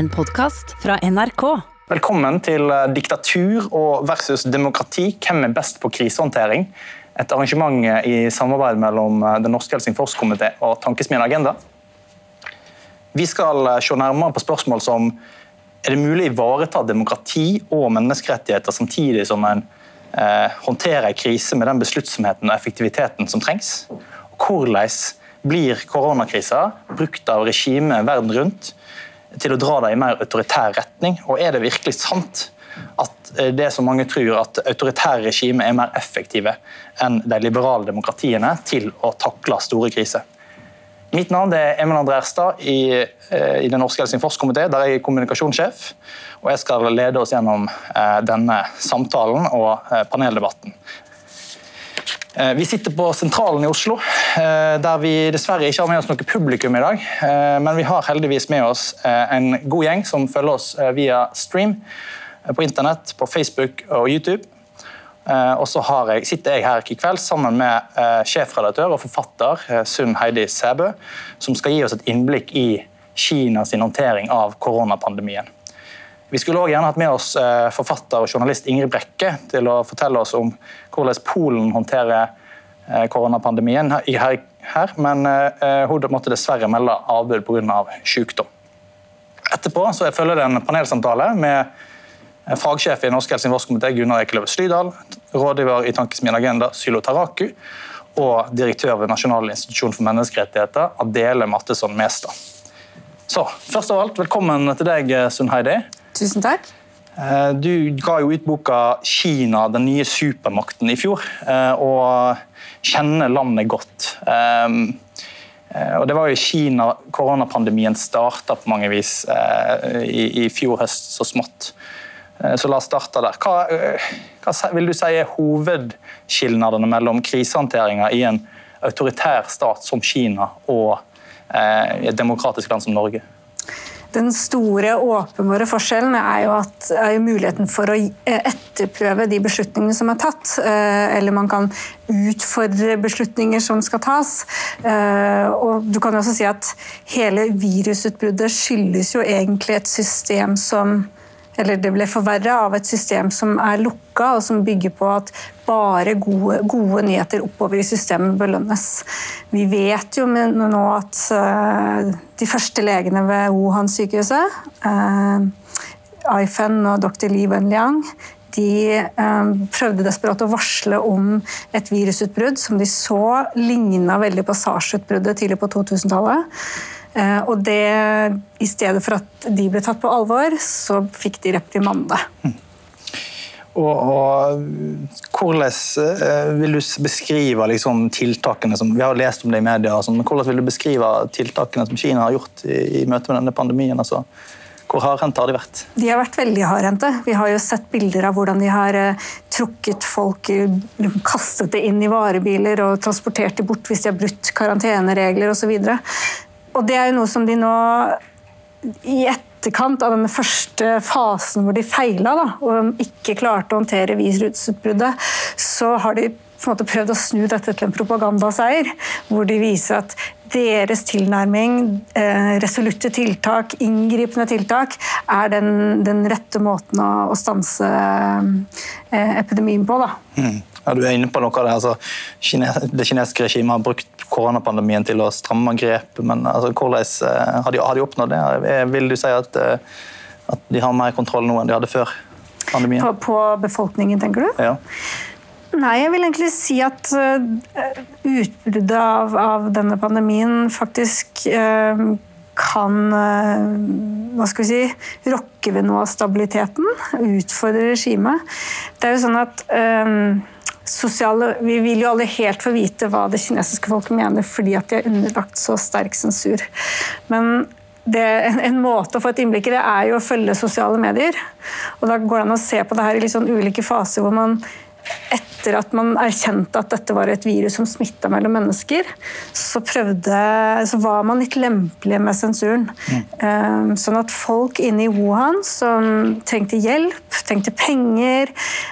En podkast fra NRK. Velkommen til eh, Diktatur og versus demokrati. Hvem er best på krisehåndtering? Et arrangement i samarbeid mellom eh, Den norske Helsingforskomité og Tankesmien Agenda. Vi skal eh, se nærmere på spørsmål som er det mulig å ivareta demokrati og menneskerettigheter samtidig som en eh, håndterer en krise med den besluttsomheten og effektiviteten som trengs? Og hvordan blir koronakrisa brukt av regimet verden rundt til å dra det i mer autoritær retning? Og er det virkelig sant at eh, det som mange tror, at autoritære regimer er mer effektive enn de liberale demokratiene til å takle store kriser? Mitt navn er Emil André Erstad i, eh, i Den norske Helsingforskomité, der jeg er kommunikasjonssjef. Og jeg skal lede oss gjennom eh, denne samtalen og paneldebatten. Vi sitter på Sentralen i Oslo, der vi dessverre ikke har med oss noe publikum i dag. Men vi har heldigvis med oss en god gjeng som følger oss via stream på internett, på Facebook og YouTube. Og så sitter jeg her i kveld sammen med sjefredaktør og forfatter Sunn Heidi Sæbø, som skal gi oss et innblikk i Kinas håndtering av koronapandemien. Vi skulle også gjerne hatt med oss forfatter og journalist Ingrid Brekke til å fortelle oss om hvordan Polen håndterer koronapandemien her, men hun måtte dessverre melde avbud pga. Av sykdom. Etterpå så følger det en panelsamtale med fagsjef i Norsk Helsingforskomité Gunnar Ekeløv Slydal, rådgiver i Tankesmien Agenda Sylo Taraku og direktør ved Nasjonal institusjon for menneskerettigheter Adele Mattesson Mestad. Så, først av alt, Velkommen til deg, Sunn Heidi. Tusen takk. Du ga jo ut boka 'Kina den nye supermakten' i fjor, og kjenner landet godt. Og Det var jo Kina koronapandemien starta på mange vis i fjor høst, så smått. Så la oss starte der. Hva, hva vil du si er hovedskilnadene mellom krisehåndteringa i en autoritær stat som Kina og et demokratisk land som Norge? Den store, åpenbare forskjellen er jo, at, er jo muligheten for å etterprøve de beslutningene som er tatt. Eller man kan utfordre beslutninger som skal tas. Og du kan også si at hele virusutbruddet skyldes jo egentlig et system som eller det ble forverra av et system som er lukka, og som bygger på at bare gode, gode nyheter oppover i systemet belønnes. Vi vet jo nå at uh, de første legene ved Wuhan-sykehuset, uh, Aifen og dr. Li Wenliang, de uh, prøvde desperat å varsle om et virusutbrudd som de så ligna veldig på SARS-utbruddet tidlig på 2000-tallet. Og det, I stedet for at de ble tatt på alvor, så fikk de reprimande. Mm. Og, og, Hvordan vil du beskrive liksom, tiltakene som Vi har lest om det i media. altså, men hvordan vil du beskrive tiltakene som Kina har gjort i, i møte med denne pandemien? Altså, hvor hardhendte har de vært? De har vært veldig hardhendte. Vi har jo sett bilder av hvordan de har trukket folk, kastet det inn i varebiler og transportert dem bort hvis de har brutt karanteneregler osv. Og det er jo noe som de nå i etterkant av denne første fasen hvor de feila og ikke klarte å håndtere virusutbruddet, så har de på en måte prøvd å snu dette til en propagandaseier. Hvor de viser at deres tilnærming, eh, resolutte tiltak, inngripende tiltak, er den, den rette måten å, å stanse eh, epidemien på. Da. Mm. Ja, du er inne på noe av det. Altså, det kinesiske regimet har brukt koronapandemien til å stramme grep, men altså, hvordan eh, har de, har de, oppnådd det? Eh, vil du si at, eh, at, de har mer kontroll nå enn de hadde før pandemien? På, på befolkningen, tenker du? Ja. Nei, jeg vil egentlig si at utbruddet av, av denne pandemien faktisk uh, kan hva skal vi si, rokke ved noe av stabiliteten, utfordre regimet. Det er jo sånn at sosiale, Vi vil jo alle helt få vite hva det kinesiske folket mener fordi at de er underlagt så sterk sensur. Men det, en måte å få et innblikk i det er jo å følge sosiale medier. Og Da går det an å se på det her i litt sånn ulike faser hvor man etter at man erkjente at dette var et virus som smitta mellom mennesker, så, prøvde, så, var man litt lempelige med sensuren. Mm. Sånn at folk inne i Wuhan som trengte hjelp, trengte penger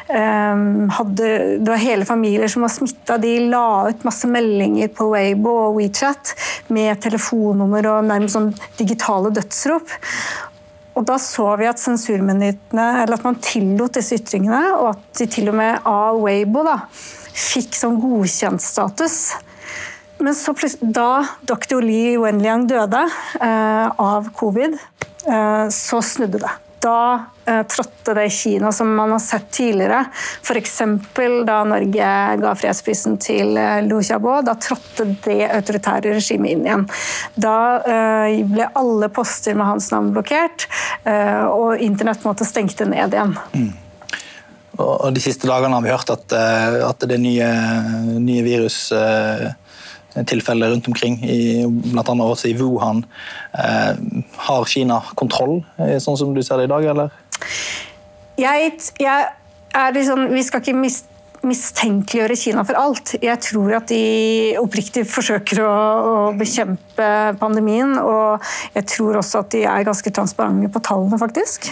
hadde, Det var hele familier som var smitta. De la ut masse meldinger på Weibo og WeChat med telefonnummer og nærmest sånn digitale dødsrop. Og da så vi at sensurmyndighetene, eller at man tillot disse ytringene, og at de til og med av Weibo da, fikk sånn godkjentstatus. Men så da dr. Li Wenliang døde eh, av covid, eh, så snudde det da eh, trådte det i Kina som man har sett tidligere. F.eks. da Norge ga fredsprisen til eh, Liu Xiaobo. Da trådte det autoritære regimet inn igjen. Da eh, ble alle poster med hans navn blokkert, eh, og internett måtte stengte ned igjen. Mm. Og De siste dagene har vi hørt at, eh, at det nye, nye virus eh, tilfeller rundt omkring, i, bl.a. også i Wuhan. Eh, har Kina kontroll, eh, sånn som du ser det i dag, eller? Jeg, jeg er liksom, vi skal ikke miste mistenkeliggjøre Kina for alt. Jeg tror at de oppriktig forsøker å, å, bekjempe pandemien. Og jeg tror også at de er ganske transparente på tallene, faktisk.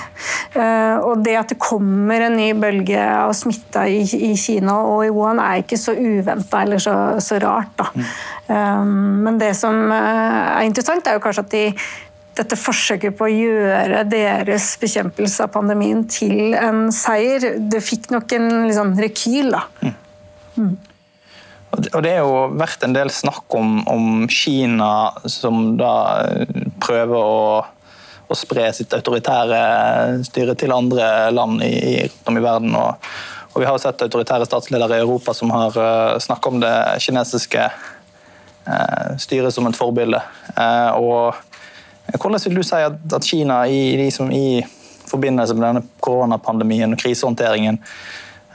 Uh, og det at det kommer en ny bølge av smitta i, i Kina og i Wuhan, er ikke så uventa eller så, så rart. Da. Mm. Um, men det som uh, er interessant, er jo kanskje at de dette forsøket på å gjøre deres bekjempelse av pandemien til en seier, det fikk nok en liksom, rekyl. da. Mm. Mm. Og Det er jo vært en del snakk om, om Kina som da prøver å, å, spre sitt autoritære styre til andre land i, i, i verden. Og, og, Vi har jo sett autoritære statsledere i Europa som har uh, snakket om det kinesiske uh, styret som et forbilde. Uh, og hvordan vil du si at, at Kina i, liksom i, forbindelse med denne koronapandemien og krisehåndteringen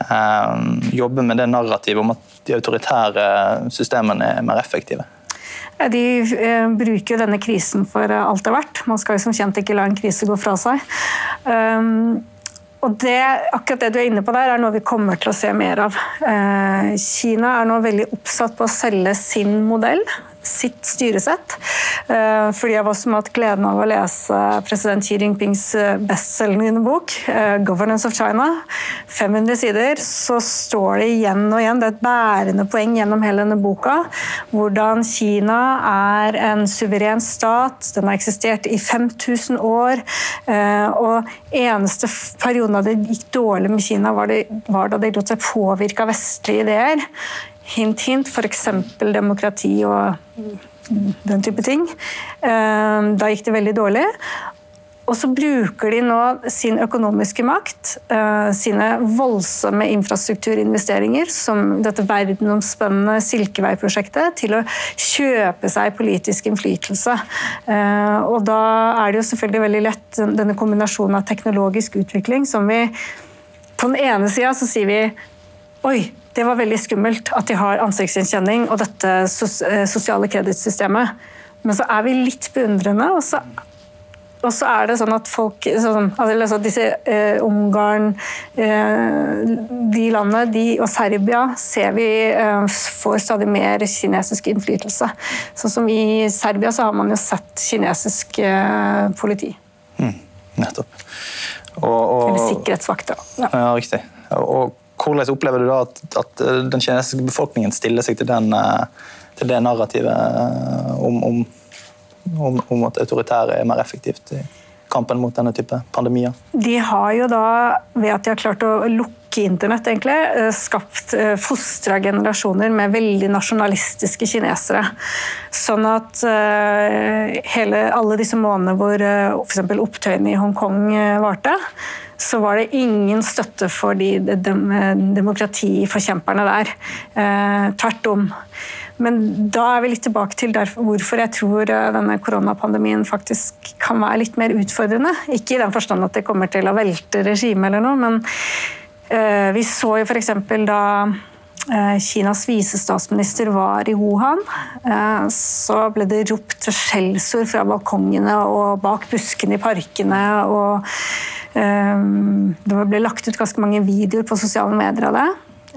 eh, jobber med det narrativet om at de autoritære systemene er mer effektive? De eh, bruker denne krisen for alt det er verdt. Man skal jo som kjent ikke la en krise gå fra seg. Um, og det, akkurat det du er inne på der, er noe vi kommer til å se mer av. Eh, Kina er nå veldig oppsatt på å selge sin modell sitt styresett. Fordi jeg var som hatt gleden av å lese president Xi Jinpings eh, bestselgende bok, eh, 'Governance of China', 500 sider, så står det igjen og igjen, det er et bærende poeng gjennom hele denne boka, hvordan Kina er en suveren stat. Den har eksistert i 5000 år. Og eneste perioden det gikk dårlig med Kina, var, var da de lot seg påvirke av vestlige ideer hint, hint, f.eks. demokrati og den type ting. Eh, da gikk det veldig dårlig. Og så bruker de nå sin økonomiske makt, eh, sine voldsomme infrastrukturinvesteringer, som dette verdenomspennende Silkevei-prosjektet, til å kjøpe seg politisk innflytelse. Eh, og da er det jo selvfølgelig veldig lett denne kombinasjonen av teknologisk utvikling som vi På den ene sida så sier vi Oi, det var veldig skummelt at de har ansiktsgjenkjenning og dette eh, sosiale kredittsystemet. Men så er vi litt beundrende, og så, og så er det sånn at folk sånn, altså disse eh, Ungarn, eh, de landene, de, og Serbia ser vi eh, får stadig mer kinesisk innflytelse. Sånn som I Serbia så har man jo sett kinesisk eh, politi. Mm, nettopp. Og, og, Eller sikkerhetsvakter. Ja. ja, riktig. Og hvordan opplever du da at, at, eh, den kinesiske befolkningen stiller seg til, den, eh, til det narrativet eh, om, om, om, om, at autoritære er mer effektivt i kampen mot denne type pandemier? De har jo da, ved at de har klart å lukke internett, egentlig, skapt fostra generasjoner med veldig nasjonalistiske kinesere. Sånn at hele, alle disse månedene hvor f.eks. opptøyene i Hongkong varte, så var det ingen støtte for de, de, demokratiforkjemperne der. Eh, tvert om. Men da er vi litt tilbake til derfor, hvorfor jeg tror eh, denne koronapandemien faktisk kan være litt mer utfordrende. Ikke i den forstand at det kommer til å velte regimet eller noe, men eh, vi så jo f.eks. da eh, Kinas visestatsminister var i Wuhan, eh, så ble det ropt skjellsord fra balkongene og bak buskene i parkene. og det ble lagt ut ganske mange videoer på sosiale medier av det.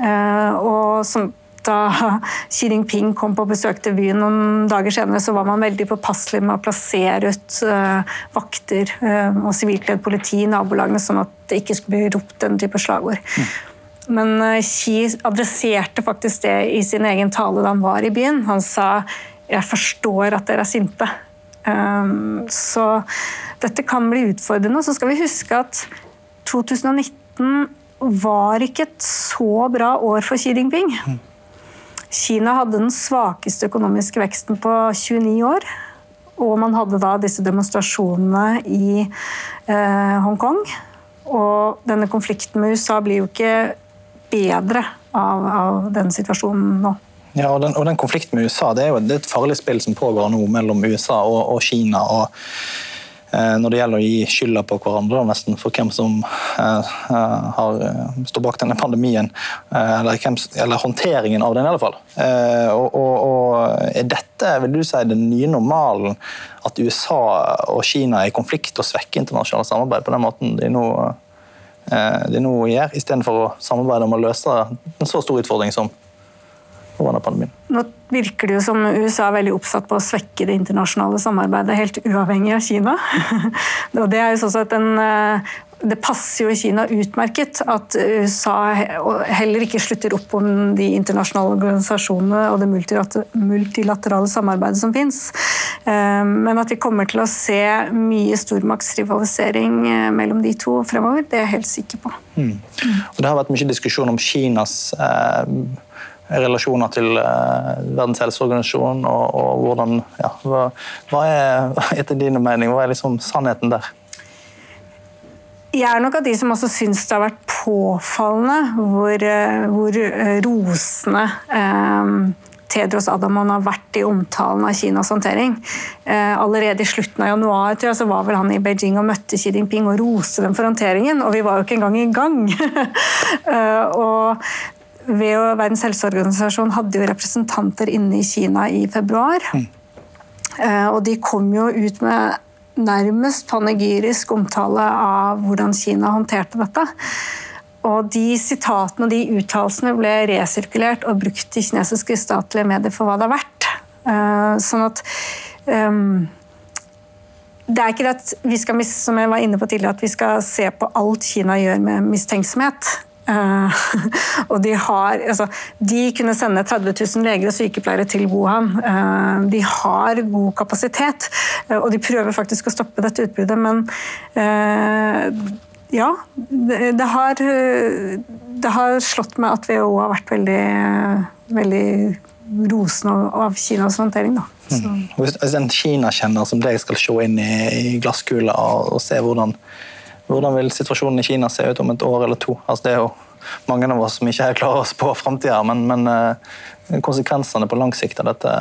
Eh, og som da Xi Jinping kom på besøk til byen noen dager senere, så var man veldig påpasselig med å plassere ut uh, vakter uh, og sivilkledd politi i nabolagene, sånn at det ikke skulle bli ropt den type slagord. Mm. Men uh, Xi adresserte faktisk det i sin egen tale da han var i byen. Han sa 'jeg forstår at dere er sinte'. Så dette kan bli utfordrende. Så skal vi huske at 2019 var ikke et så bra år for Xi Jinping. Kina hadde den svakeste økonomiske veksten på 29 år. Og man hadde da disse demonstrasjonene i eh, Hongkong. Og denne konflikten med USA blir jo ikke bedre av, av den situasjonen nå. Ja, og den, og den, konflikten med USA det er jo et farlig spill som pågår nå mellom USA og, og Kina. og når det gjelder å gi skylda på hverandre nesten for hvem som eh, eh, har, står bak denne pandemien. Eller, hvem, eller, håndteringen av den, i alle fall. Og, og, og, er dette vil du si, den nye normalen? At USA og Kina er i konflikt og svekker internasjonalt samarbeid på den måten de nå, de nå gjør, istedenfor å samarbeide om å løse en så stor utfordring som. Nå virker det jo som USA er veldig oppsatt på å svekke det internasjonale samarbeidet, helt uavhengig av Kina. Og det, er jo sånn at en, eh, det passer jo i Kina utmerket at USA heller ikke slutter opp om de internasjonale organisasjonene og det multilaterale samarbeidet som fins. Eh, men at vi kommer til å se mye stormaktsrivalisering eh, mellom de to fremover, det er jeg helt sikker på. Mm. Og det har vært mye diskusjon om Kinas eh, relasjoner til uh, Verdens helseorganisasjon, og, og hvordan ja, hva, hva, er etter dine mening, hva er liksom sannheten der? Jeg er nok av de som også syns det har vært påfallende hvor, eh, hvor eh, rosende eh, Tedros Adamon har vært i omtalen av Kinas håndtering. Eh, allerede i slutten av januar tror jeg, så var vel han i Beijing og møtte Xi Jinping og roste dem for håndteringen, og vi var jo ikke engang i gang. eh, og WHO, Verdens helseorganisasjon, hadde jo representanter inne i Kina i februar. Mm. Og de kom jo ut med nærmest panegyrisk omtale av hvordan Kina håndterte dette. Og de sitatene og de uttalelsene ble resirkulert og brukt i kinesiske statlige medier for hva det har vært. Eh, sånn at um, det er ikke det at vi skal, som jeg var inne på tidligere, at vi skal se på alt Kina gjør med mistenksomhet. Uh, og de har altså, De kunne sende 30 000 leger og sykepleiere til Wuhan. Uh, de har god kapasitet, uh, og de prøver faktisk å stoppe dette utbruddet, men ja, det, det, har, det, har, slått meg at WHO har vært veldig, veldig rosende av Kinas håndtering. Mm. Hvis, hvis en Kina-kjenner som deg skal se inn i, i glasskula og, og se hvordan hvordan vil situasjonen i Kina se ut om et år eller to? Altså, det er jo mange av oss som ikke helt klarer oss på framtida, men, men uh, konsekvensene på lang sikt av dette,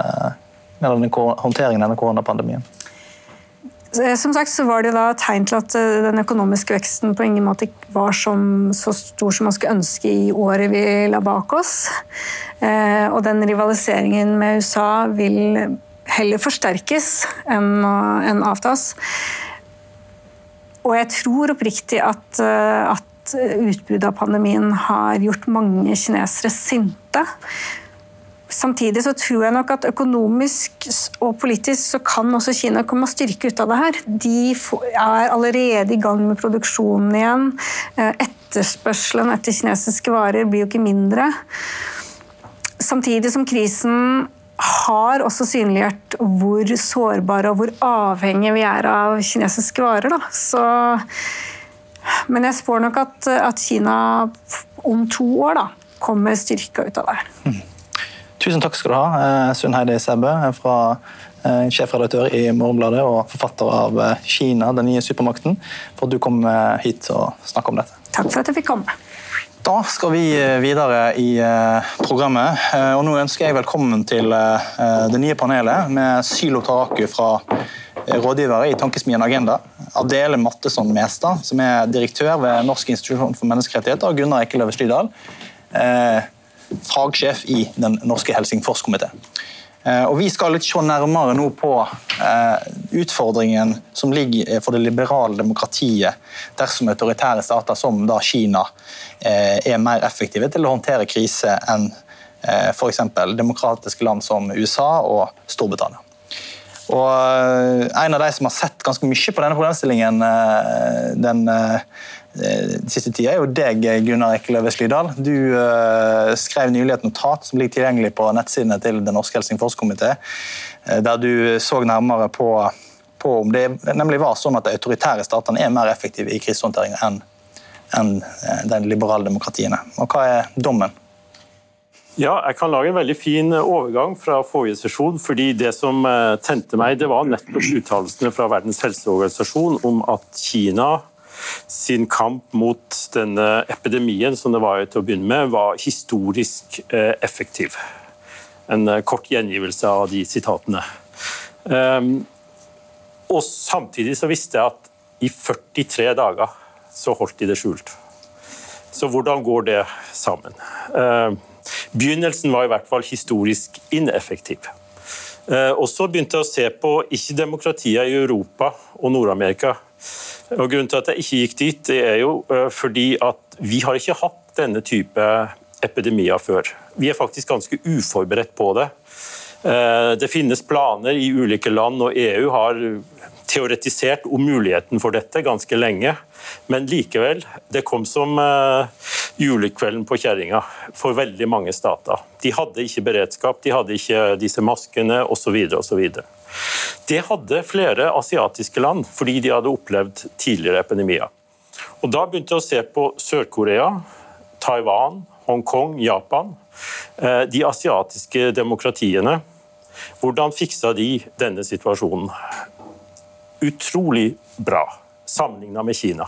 eller den håndteringen av denne koronapandemien? Eh, som sagt så var det da tegn til at eh, den økonomiske veksten på ingen måte var som, så stor som man skulle ønske i året vi la bak oss. og den rivaliseringen med USA vil heller forsterkes enn, enn avtas. Og jeg tror oppriktig at, eh, at utbruddet av pandemien har gjort mange kinesere sinte. Samtidig så tror jeg nok at økonomisk og politisk så kan også Kina komme styrke ut av det her. De er allerede i gang med produksjonen igjen. Eh, etterspørselen etter kinesiske varer blir jo ikke mindre. Samtidig som krisen har også synliggjort hvor sårbare og hvor avhengige vi er av kinesiske varer. Så, men jeg spår nok at, at, Kina om to år da, kommer styrka ut av det. Mm. Tusen takk skal du ha, eh, Sunn Heidi Sæbø, fra eh, sjefredaktør i Morgenbladet og forfatter av eh, 'Kina den nye supermakten', for at du kom hit og snakket om dette. Takk for at jeg fikk komme. Da skal vi eh, videre i eh, programmet. Eh, og nå ønsker jeg velkommen til det nye panelet med Sylo Taraku fra rådgivere i Tankesmien Agenda. Adele Mattesson Mestad, som er direktør ved Norsk institusjon for menneskerettigheter, og Gunnar Ekkeløve Slydal, fagsjef i Den norske Helsingforskomité. Eh, og Vi skal litt se nærmere nå på eh, utfordringen som ligger for det liberale demokratiet dersom autoritære stater som da Kina eh, er mer effektive til å håndtere krise enn f.eks. demokratiske land som USA og Storbritannia. Og En av de som har sett ganske mye på denne problemstillingen den Eh, siste tida er jo deg, Gunnar Ekkeløve Slydal. Du uh, skrev nylig et notat som ligger tilgjengelig på nettsidene til Den norske Helsingforskomité, uh, der du så nærmere på på om det nemlig var sånn at de autoritære statene er mer effektive i krisehåndtering enn enn de liberale demokratiene. Og hva er dommen? Ja, jeg kan lage en veldig fin overgang fra forrige sesjon. fordi Det som tente meg, det var nettopp uttalelsene fra Verdens helseorganisasjon om at Kina sin kamp mot denne epidemien som det var til å begynne med, var historisk eh, effektiv. En eh, kort gjengivelse av de sitatene. Ehm, og Samtidig så visste jeg at i 43 dager så holdt de det skjult. Så hvordan går det sammen? Ehm, begynnelsen var i hvert fall historisk ineffektiv. Eh, og så begynte jeg å se på ikke demokratier i Europa og Nord-Amerika, og Grunnen til at jeg ikke gikk dit, det er jo eh, fordi at vi har ikke hatt denne type epidemier før. Vi er faktisk ganske uforberedt på det. Eh, det finnes planer i ulike land, og EU har teoretisert om muligheten for dette ganske lenge. Men likevel, det kom som eh, julekvelden på kjerringa for veldig mange stater. De hadde ikke beredskap, de hadde ikke disse maskene osv. osv. Det hadde flere asiatiske land, fordi de hadde opplevd tidligere epidemier. Og Da begynte jeg å se på Sør-Korea, Taiwan, Hongkong, Japan. Eh, de asiatiske demokratiene. Hvordan fiksa de denne situasjonen? Utrolig bra, sammenligna med Kina.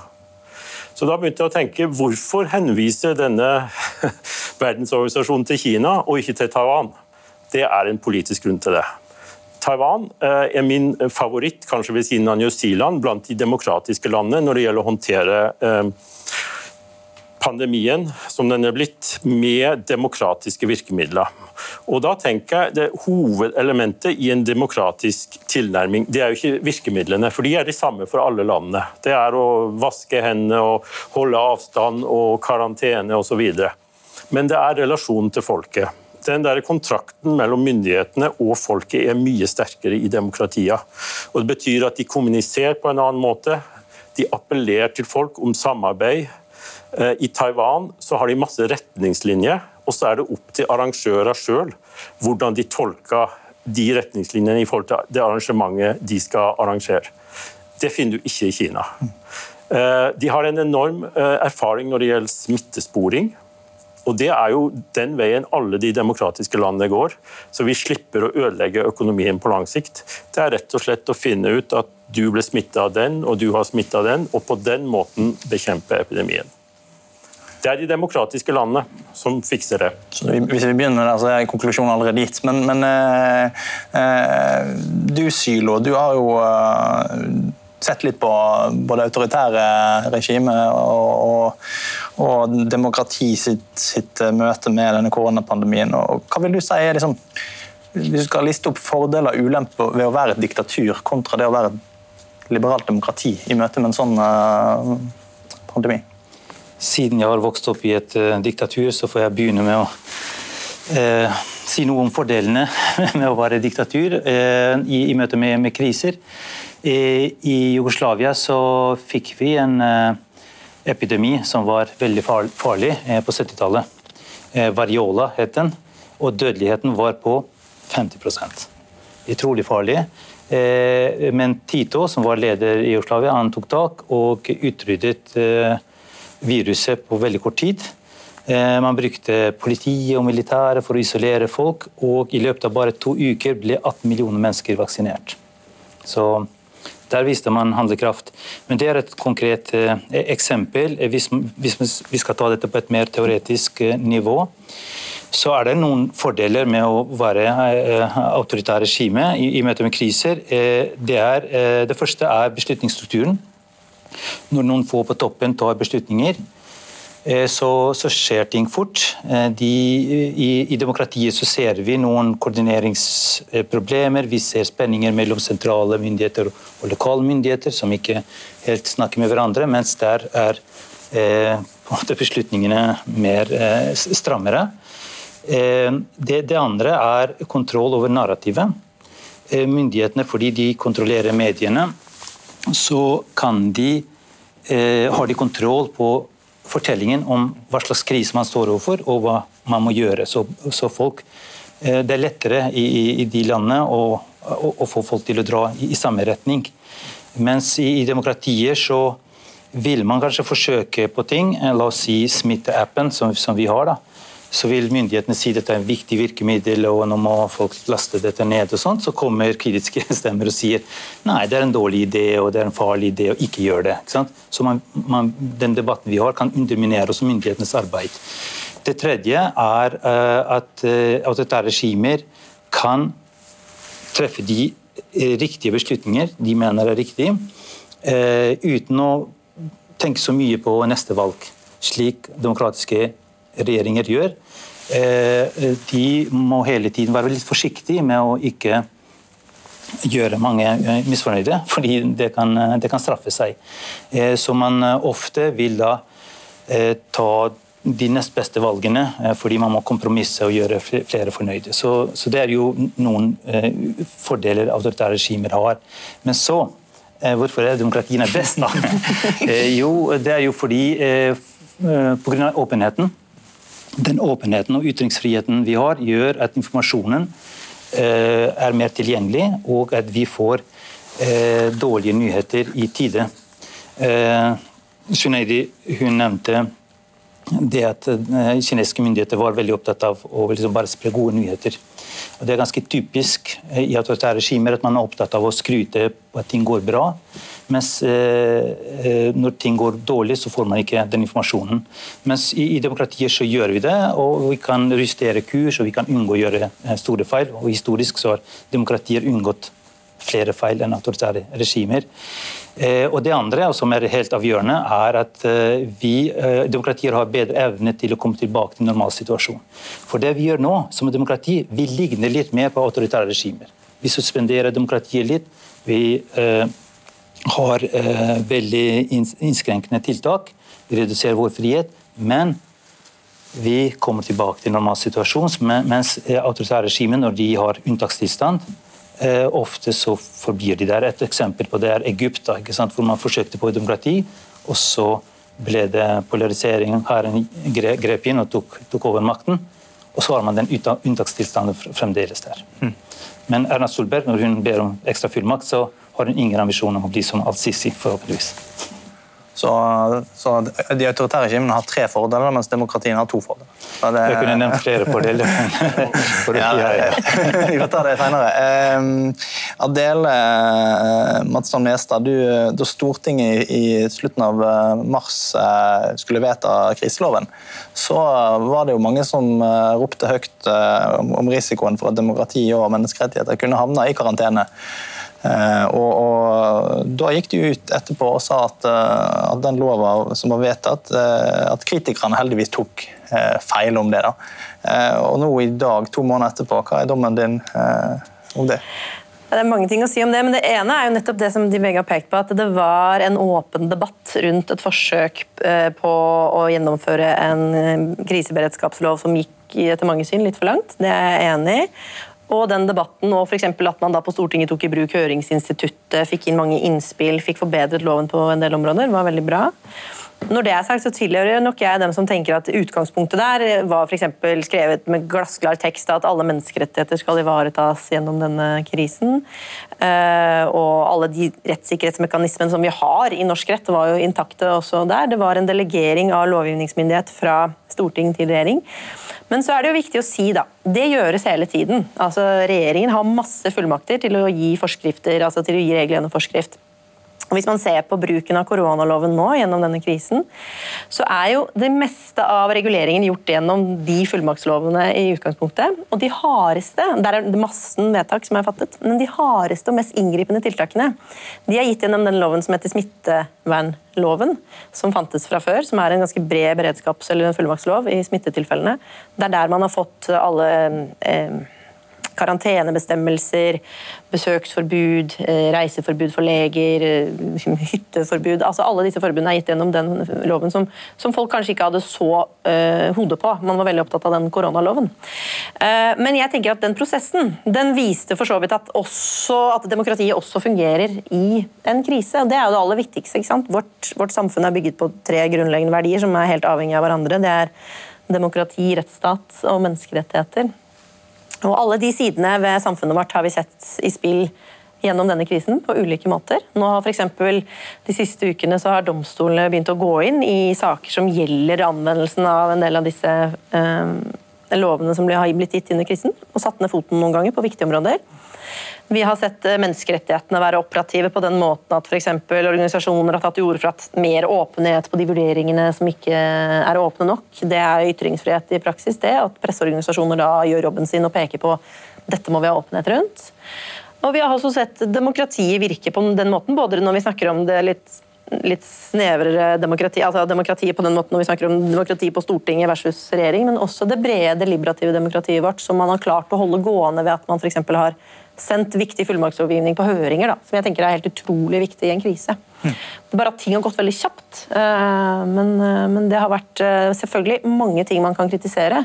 Så da begynte jeg å tenke hvorfor henviser denne verdensorganisasjonen til Kina og ikke til Taiwan? Det er en politisk grunn til det. Taiwan eh, er min favoritt, kanskje ved siden av New Zealand, blant de demokratiske landene når det gjelder å håndtere eh, pandemien som den er blitt, med demokratiske virkemidler. Og da tenker jeg det Hovedelementet i en demokratisk tilnærming det er jo ikke virkemidlene, for de er de samme for alle landene. Det er å vaske hendene og holde avstand og karantene osv. Men det er relasjonen til folket den der kontrakten mellom myndighetene og folket er mye sterkere i demokratier. Og det betyr at de kommuniserer på en annen måte. De appellerer til folk om samarbeid. Eh, I Taiwan så har de masse retningslinjer, og så er det opp til arrangører sjøl hvordan de tolker de retningslinjene i forhold til det arrangementet de skal arrangere. Det finner du ikke i Kina. Eh, de har en enorm eh, erfaring når det gjelder smittesporing. Og Det er jo den veien alle de demokratiske landene går, så vi slipper å ødelegge økonomien på lang sikt. Det er rett og slett å finne ut at du ble smitta av den, og du har smitta av den, og på den måten bekjempe epidemien. Det er de demokratiske landene som fikser det. Så hvis vi begynner der, så er konklusjonen allerede gitt. Men, men eh, eh, du Sylo, du har jo eh, sett litt på både autoritære regimer og, og, og, demokrati sitt, sitt, møte med denne koronapandemien. Og hva vil du si er liksom, Hvis du skal liste opp fordeler og ulemper ved å være et diktatur kontra det å være et liberalt demokrati i møte med en sånn uh, pandemi? Siden jeg har vokst opp i et uh, diktatur, så får jeg begynne med å uh, si noe om fordelene med å være diktatur i, i, møte med, med kriser. I Jugoslavia så fikk vi en epidemi som var veldig farlig på 70-tallet. Eh, variola het den, og dødeligheten var på 50% Utrolig farlig. Men Tito, som var leder i Jugoslavia, han tok tak og utryddet viruset på veldig kort tid. Man brukte politi og militære for å isolere folk, og i løpet av bare to uker ble 18 millioner mennesker vaksinert. Så der viste man handlekraft. Men det er et konkret eh, eksempel. Hvis, hvis, vi skal ta dette på et mer teoretisk eh, nivå, så er det noen fordeler med å være eh, autoritært regime i, møte med kriser. Eh, det, er, eh, det første er beslutningsstrukturen. Når noen få på toppen tar beslutninger, Eh, så, så, skjer ting fort. Eh, de, i, i, demokratiet så ser vi noen koordineringsproblemer. Vi ser spenninger mellom sentrale myndigheter og lokale myndigheter som ikke helt snakker med hverandre, mens der er eh, beslutningene mer eh, strammere. Eh, det, det, andre er kontroll over narrativet. Eh, myndighetene, fordi de kontrollerer mediene, så kan de, har de kontroll på fortellingen om hva slags krise man står overfor, og hva man må gjøre. Så, så folk, eh, det er lettere i, i de landene å, å, å, få folk til å dra i, i samme retning. Mens i, i demokratier så vil man kanskje forsøke på ting. La oss si smitteappen som, som vi har. da så vil myndighetene si dette er en viktig virkemiddel, og nå må folk laste dette ned. og sånt, Så kommer kritiske stemmer og sier nei, det er en dårlig idé og det er en farlig idé å ikke gjøre det. Ikke så man, man, Den debatten vi har, kan underminere også myndighetenes arbeid. Det tredje er uh, at uh, autoritære regimer kan treffe de uh, riktige beslutninger de mener er riktige, uten å tenke så mye på neste valg, slik demokratiske regjeringer gjør. De må hele tiden være litt forsiktige med å ikke gjøre mange misfornøyde, fordi det kan, det kan straffe seg. Så man ofte vil da ta de nest beste valgene, eh, fordi man må kompromisse og gjøre flere fornøyde. Så, så det er jo noen eh, fordeler autoritære regimer har. Men så eh, Hvorfor er demokratiene best, da? jo, det er jo fordi eh, pga. åpenheten. Den åpenheten og ytringsfriheten vi har, gjør at informasjonen eh, er mer tilgjengelig, og at vi får eh, dårlige nyheter i tide. Eh, Shunaidi hun nevnte det at eh, kinesiske myndigheter var veldig opptatt av å liksom bare spre gode nyheter. Og Det er ganske typisk eh, i autoritære regimer at man er opptatt av å skryte på at ting går bra. Mens eh, når ting går dårlig, så får man ikke den informasjonen. Mens i, i demokratier så gjør vi det, og vi kan justere kurs og vi kan unngå å gjøre store feil. Og Historisk så har demokratier unngått flere feil enn autoritære regimer. Eh, og Det andre, som er helt avgjørende, er at eh, vi eh, demokratier har bedre evne til å komme tilbake til normal situasjon. For det vi gjør nå som demokrati, vi ligner litt mer på autoritære regimer. Vi suspenderer demokratiet litt. Vi eh, har eh, veldig innskrenkende tiltak. Vi reduserer vår frihet. Men vi kommer tilbake til normal situasjon, mens autoritære regimer, når de har unntakstilstand, ofte så forblir de der. Et eksempel på det er Egypt, da, hvor man forsøkte på demokrati. Og så ble det polarisering. Hæren grep inn og tok, tok, over makten. Og så har man den unntakstilstanden fremdeles der. Mm. Men Erna Solberg, når hun ber om ekstra fullmakt, så har hun ingen ambisjon om å bli som Al-Sisi, forhåpentligvis. Så, så, De autoritære regimene har tre fordeler, mens demokratiene har to fordeler. Det, jeg kunne nevnt flere fordeler. for ja, ja, Vi får ta det senere. Eh, Adele Madsson Mestad, du, da Stortinget i slutten av eh, mars eh, skulle vedta kriseloven, så var det jo mange som eh, ropte høyt om risikoen for at demokrati og menneskerettigheter kunne havne i karantene. Eh, og, og, Da gikk de ut etterpå og sa at, eh, at den lova som var vedtatt, eh, at kritikerne heldigvis tok feil om det. da. Og nå i dag, to måneder etterpå, hva er dommen din om det? Det er mange ting å si om det, men det ene er jo nettopp det som de begge har pekt på, at det var en åpen debatt rundt et forsøk på å gjennomføre en kriseberedskapslov som gikk etter mange syn litt for langt. Det er jeg enig i. Og den debatten, og for At man da på Stortinget tok i bruk høringsinstituttet, fikk inn mange innspill, fikk forbedret loven på en del områder, var veldig bra. Når det er sagt, så tilhører nok jeg dem som tenker at utgangspunktet der var for skrevet med glassklar tekst at alle menneskerettigheter skal ivaretas gjennom denne krisen. Eh, og alle de rettssikkerhetsmekanismene som vi har i norsk rett, var jo intakte også der. Det var en delegering av lovgivningsmyndighet fra storting til regjering. Men så er det jo viktig å si, da. Det gjøres hele tiden. Altså, regjeringen har masse fullmakter til å gi forskrifter, altså til å gi regler gjennom forskrift. Hvis man ser på bruken av koronaloven nå gjennom denne krisen, så er jo det meste av reguleringen gjort gjennom de fullmaktslovene i utgangspunktet. Og de hardeste, der er det massen vedtak som er fattet, men de hardeste og mest inngripende tiltakene de er gitt gjennom den loven som heter smittevernloven, som fantes fra før, som er en ganske bred beredskaps- eller fullmaktslov i smittetilfellene. Det er der man har fått alle eh, karantenebestemmelser, besøksforbud, eh, reiseforbud for leger, eh, hytteforbud altså Alle disse forbudene er gitt gjennom den loven som, som folk kanskje ikke hadde så uh, hodet på. Man var veldig opptatt av den koronaloven. Uh, men jeg tenker at den prosessen den viste for så vidt at, også, at demokratiet også fungerer i en krise. og Det er jo det aller viktigste. ikke sant? Vårt, vårt samfunn er bygget på tre grunnleggende verdier som er helt avhengige av hverandre. Det er demokrati, rettsstat og menneskerettigheter. Og alle de sidene ved samfunnet vårt har vi sett i spill gjennom denne krisen på ulike måter. Nå har for eksempel, De siste ukene så har domstolene begynt å gå inn i saker som gjelder anvendelsen av en del av disse eh, lovene som har blitt gitt under krisen, og satt ned foten noen ganger på viktige områder. Vi har sett eh, menneskerettighetene være operative på den måten at f.eks. organisasjoner har tatt til orde for at mer åpenhet på de vurderingene som ikke er åpne nok. Det er ytringsfrihet i praksis, det. At presseorganisasjoner da gjør jobben sin og peker på dette må vi ha åpenhet rundt. Og Vi har også sett demokratiet virke på den måten, både når vi snakker om det litt litt snevrere demokrati, altså demokrati på den måten når vi snakker om demokrati på Stortinget versus regjering, men også det brede liberative demokratiet vårt som man har klart å holde gående ved at man f.eks. har sendt viktig fullmaktslovgivning på høringer, da, som jeg tenker er helt utrolig viktig i en krise. Mm. Det er bare at ting har gått veldig kjapt. Eh, men, eh, men, det har vært eh, selvfølgelig mange ting man kan kritisere.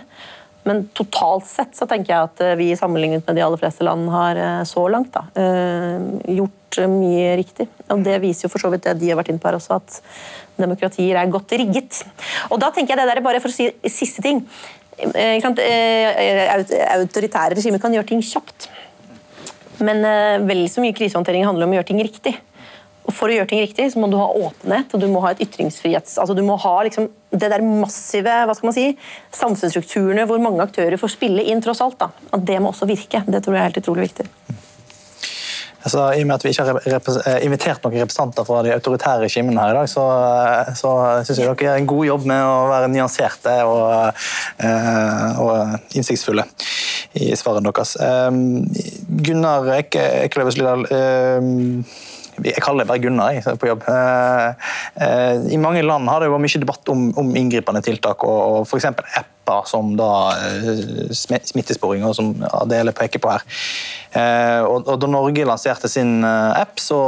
Men totalt sett så tenker jeg at vi sammenlignet med de aller fleste land har så langt da, gjort mye riktig. Og Det viser jo for så vidt det de har vært inne på her også, at demokratier er godt rigget. Og da tenker jeg det der, bare for å si siste ting Autoritære regimer kan gjøre ting kjapt. Men vel så mye krisehåndtering handler om å gjøre ting riktig. Og For å gjøre ting riktig så må du ha åpenhet og du må ha et ytringsfrihets... Altså du må ha liksom det der massive hva skal man si, samfunnsstrukturene hvor mange aktører får spille inn, tross alt. da. At Det må også virke. Det tror jeg er helt utrolig viktig. Altså, I og med at vi ikke har eh, invitert noen representanter fra de autoritære regimene her i dag, så, eh, så syns jeg dere gjør en god jobb med å være nyanserte og, og innsiktsfulle i svarene deres. Gunnar Ekeløves Lydal, jeg kaller det bare Gunnar jeg, på jobb. Eh, eh, I mange land har det vært mye debatt om, om inngripende tiltak, og, og f.eks. apper som da eh, og som Adele peker på her. Og, og Da Norge lanserte sin app, så,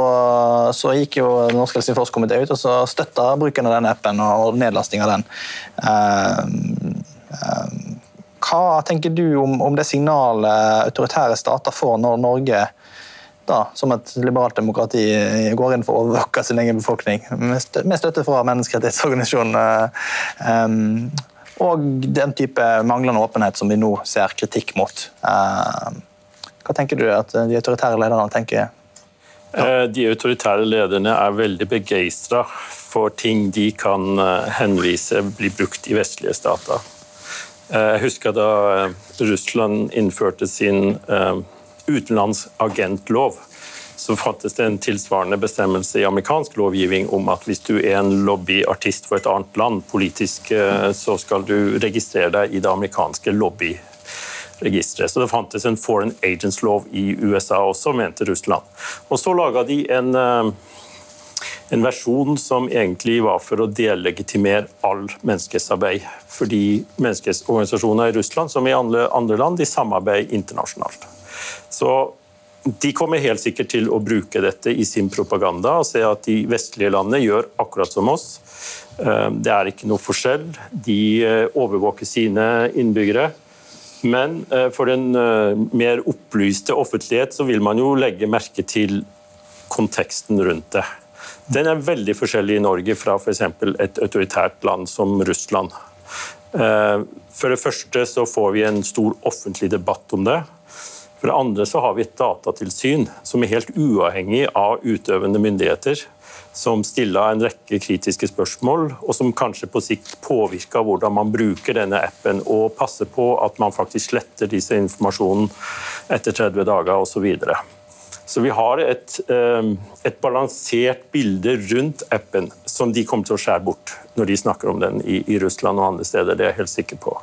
så gikk jo Norsk norske ut og så støtta bruken av den appen og nedlasting av den. Hva tenker du om, om det signalet autoritære stater får når Norge da, som et liberalt demokrati går inn for å overvåke sin egen befolkning, med støtte fra menneskerettighetsorganisasjonene. Um, og den type manglende åpenhet som vi nå ser kritikk mot. Um, hva tenker du at de autoritære lederne tenker? Ja. Eh, de autoritære lederne er veldig begeistra for ting de kan eh, henvise blir brukt i vestlige stater. Eh, jeg husker da eh, Russland innførte sin eh, utenlandsagentlov, så fantes det en tilsvarende bestemmelse i amerikansk lovgivning om at hvis du er en lobbyartist for et annet land politisk, så skal du registrere deg i det amerikanske lobbyregisteret. Så det fantes en foreign agents-lov i USA også, mente Russland. Og så laga de en en versjon som egentlig var for å delegitimere all menneskerettsarbeid. Fordi menneskerettighetsorganisasjoner i Russland som i andre, andre land de samarbeider internasjonalt. Så de kommer helt sikkert til å bruke dette i sin propaganda og se at de vestlige landene gjør akkurat som oss. Eh, det er ikke noe forskjell. De eh, overvåker sine innbyggere. Men eh, for den mer opplyste offentlighet så vil man jo legge merke til konteksten rundt det. Den er veldig forskjellig i Norge fra f.eks. et autoritært land som Russland. For det første så får vi en stor offentlig debatt om det. For det andre så har vi et datatilsyn som er helt uavhengig av utøvende myndigheter. Som stiller en rekke kritiske spørsmål, og som kanskje på sikt påvirker hvordan man bruker denne appen, og passer på at man faktisk sletter disse informasjonen etter 30 dager osv. Så vi har et, ehm, et, balansert bilde rundt appen som de kommer til å skjære bort når de snakker om den i, i Russland og andre steder. Det er jeg helt sikker på.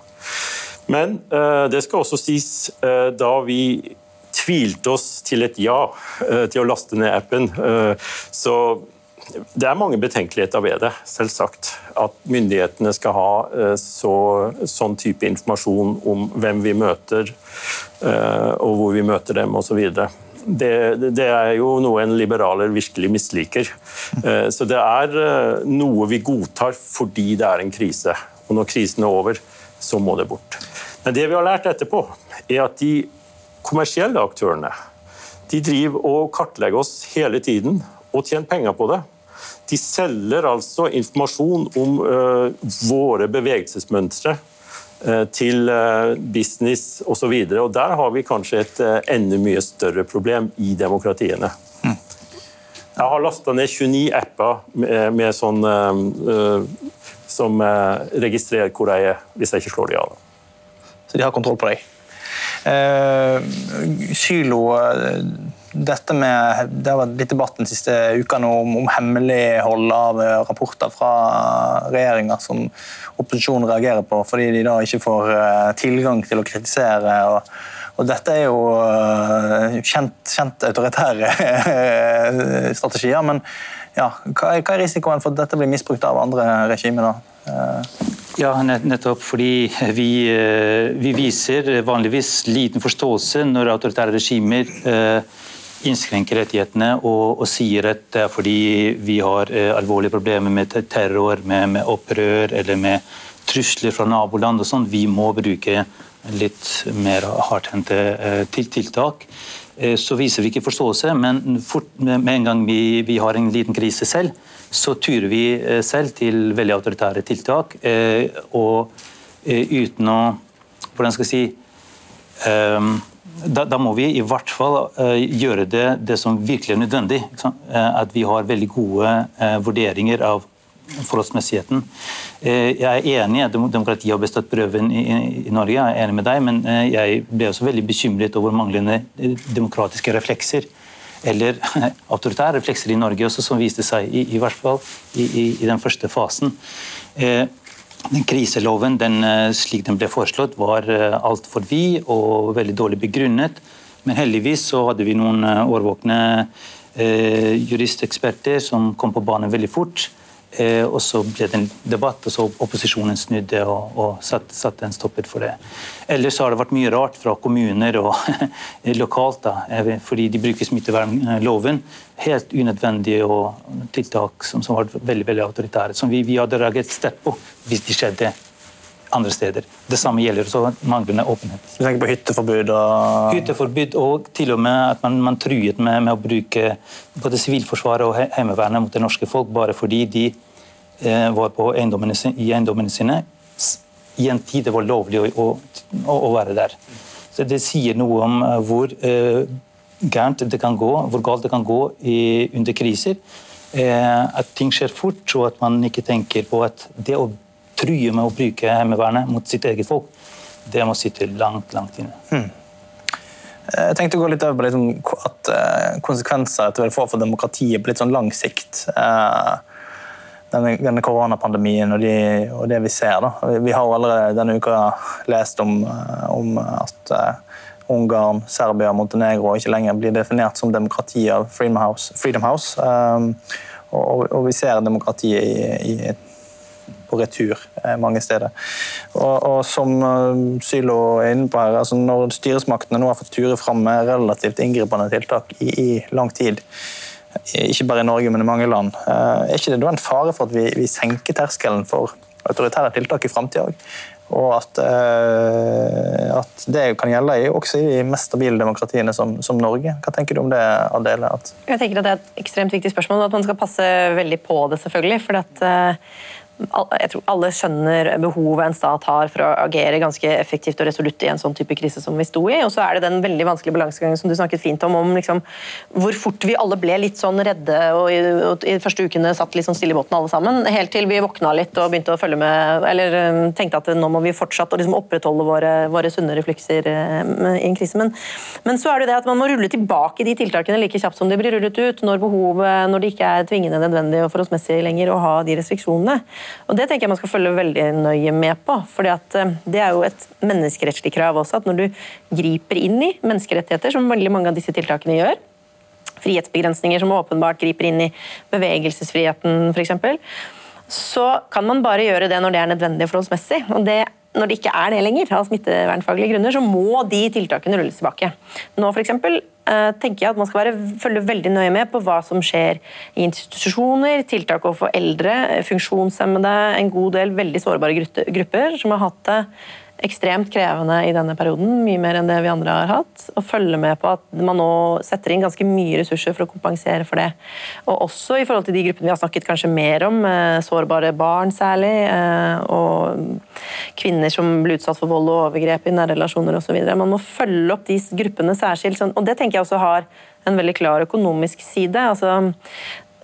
Men uh, det skal også sies, uh, da vi tvilte oss til et ja uh, til å laste ned appen, så det er mange betenkeligheter ved det, selvsagt. At myndighetene skal ha så, sånn type informasjon om hvem vi møter, og hvor vi møter dem osv det, det, er jo noe en liberaler virkelig misliker. Eh, så det er eh, noe vi godtar fordi det er en krise. Og når krisen er over, så må det bort. Men det vi har lært etterpå, er at de kommersielle aktørene de driver og kartlegger oss hele tiden og tjener penger på det. De selger altså informasjon om uh, våre bevegelsesmønstre eh, til så business osv. Der har vi kanskje et eh, enda mye større problem i demokratiene. Mm. Jeg har lasta ned 29 apper med, med sånn, som registrerer hvor jeg er, hvis jeg ikke slår de av. Så de har kontroll på deg? Uh, Sylo dette med, Det har vært litt debatt den siste uka om, om hemmelighold av eh, rapporter fra regjeringa som opposisjonen reagerer på, fordi de da ikke får eh, tilgang til å kritisere. og, og dette er jo kjent, kjent autoritære strategier, men ja, hva, hva er risikoen for at dette blir misbrukt av andre regimer? da? Ja, nettopp fordi vi, vi, viser vanligvis liten forståelse når autoritære regimer innskrenker rettighetene og, og, sier at det er fordi vi har eh, alvorlige problemer med terror, med, med, opprør eller med trusler fra naboland og sånn, vi må bruke litt mer hardhendte eh, tiltak. Eh, så viser vi ikke forståelse, men fort, med en gang vi, vi, har en liten krise selv, så turer vi eh, selv til veldig autoritære tiltak. Eh, og uten å Hvordan skal jeg si da, da, må vi i hvert fall gjøre det, det, som virkelig er nødvendig. At vi har veldig gode vurderinger av forholdsmessigheten. jeg er enig i at demokratiet har bestått prøven i, i, Norge, jeg er enig med deg, men jeg ble også veldig bekymret over manglende demokratiske reflekser. Eller autoritære reflekser i Norge også, som viste seg i, i hvert fall i, i den første fasen. Den kriseloven den, eh, slik den ble foreslått, var eh, altfor vid og veldig dårlig begrunnet. Men heldigvis så hadde vi noen eh, årvåkne eh, juristeksperter som kom på banen veldig fort. Eh, og Så ble det en debatt, og så opposisjonen snudde og, og satte satt en stopper for det. Ellers har det vært mye rart fra kommuner og lokalt, da, fordi de bruker smittevernloven. Helt unødvendige tiltak som, som var veldig veldig autoritære. Som vi, vi hadde reagert sterkt på hvis de skjedde andre steder. Det samme gjelder også manglende åpenhet. Du tenker på hytteforbud? Og... Hytteforbud og til og med at man, man truet med, med, å bruke både Sivilforsvaret og Heimevernet mot det norske folk bare fordi de eh, var på eiendommene, i eiendommene sine i en tid det var lovlig å, å, å være der. Så Det sier noe om uh, hvor eh, gærent det kan gå, hvor galt det kan gå i, under kriser. Eh, at ting skjer fort, og at man ikke tenker på at det å true med å bruke Heimevernet mot sitt eget folk, det må sitte langt, langt inne. Hmm. Jeg tenkte å gå litt over på litt om at eh, konsekvenser det vil få for demokratiet på litt sånn lang sikt. Eh, denne, denne koronapandemien og, de, og, det vi ser. Da. Vi har jo allerede denne uka lest om, eh, om at Ungarn, Serbia og Montenegro ikke lenger blir definert som demokrati av Freedom House. Freedom House. Og, og, vi ser demokratiet i, i på retur eh, mange steder. Og, og som eh, Sylo er inne på her, altså Når styresmaktene nå har fått ture fram med relativt inngripende tiltak i, i, lang tid, ikke bare i Norge, men i mange land, eh, er ikke det da en fare for at vi, vi senker terskelen for autoritære tiltak i framtida òg? Og at, at, det kan gjelde også i de mest stabile demokratiene som, som, Norge. Hva tenker du om det, Adele? Jeg tenker at Det er et ekstremt viktig spørsmål, og at man skal passe veldig på det. selvfølgelig. For at, jeg tror alle skjønner behovet en stat har for å agere ganske effektivt og resolutt i en sånn type krise som vi sto i. Og så er det den veldig vanskelige balansegangen som du snakket fint om, om liksom, hvor fort vi alle ble litt sånn redde og i, og i de første ukene satt litt sånn stille i båten alle sammen, helt til vi våkna litt og begynte å følge med, eller um, tenkte at nå må vi fortsatt liksom opprettholde våre, våre sunne reflekser um, i en krise. Men, men, så er det det at man må rulle tilbake de tiltakene like kjapt som de blir rullet ut, når behovet, når det ikke er tvingende nødvendig og forholdsmessig lenger å ha de restriksjonene. Og Det tenker jeg man skal følge veldig nøye med på. at eh, Det er jo et menneskerettslig krav også, at når du griper inn i menneskerettigheter, som veldig mange av disse tiltakene gjør, frihetsbegrensninger som åpenbart griper inn i bevegelsesfriheten f.eks., så kan man bare gjøre det når det er nødvendig forholdsmessig. Og det når det ikke er det lenger, av smittevernfaglige grunner, så må de tiltakene rulles tilbake. Nå for eksempel, eh, tenker jeg at Man skal være, følge veldig nøye med på hva som skjer i institusjoner, tiltak overfor eldre, funksjonshemmede, en god del veldig sårbare grupper som har hatt det ekstremt krevende i denne perioden, mye mer enn det vi andre har hatt. Og følge med på at man nå setter inn ganske mye ressurser for å kompensere for det. Og også i forhold til de gruppene vi har snakket kanskje mer om, eh, sårbare barn særlig, eh, og kvinner som blir utsatt for vold og overgrep i nære relasjoner osv. Man må følge opp de gruppene særskilt, sånn, og det tenker jeg også har en veldig klar økonomisk side. Altså,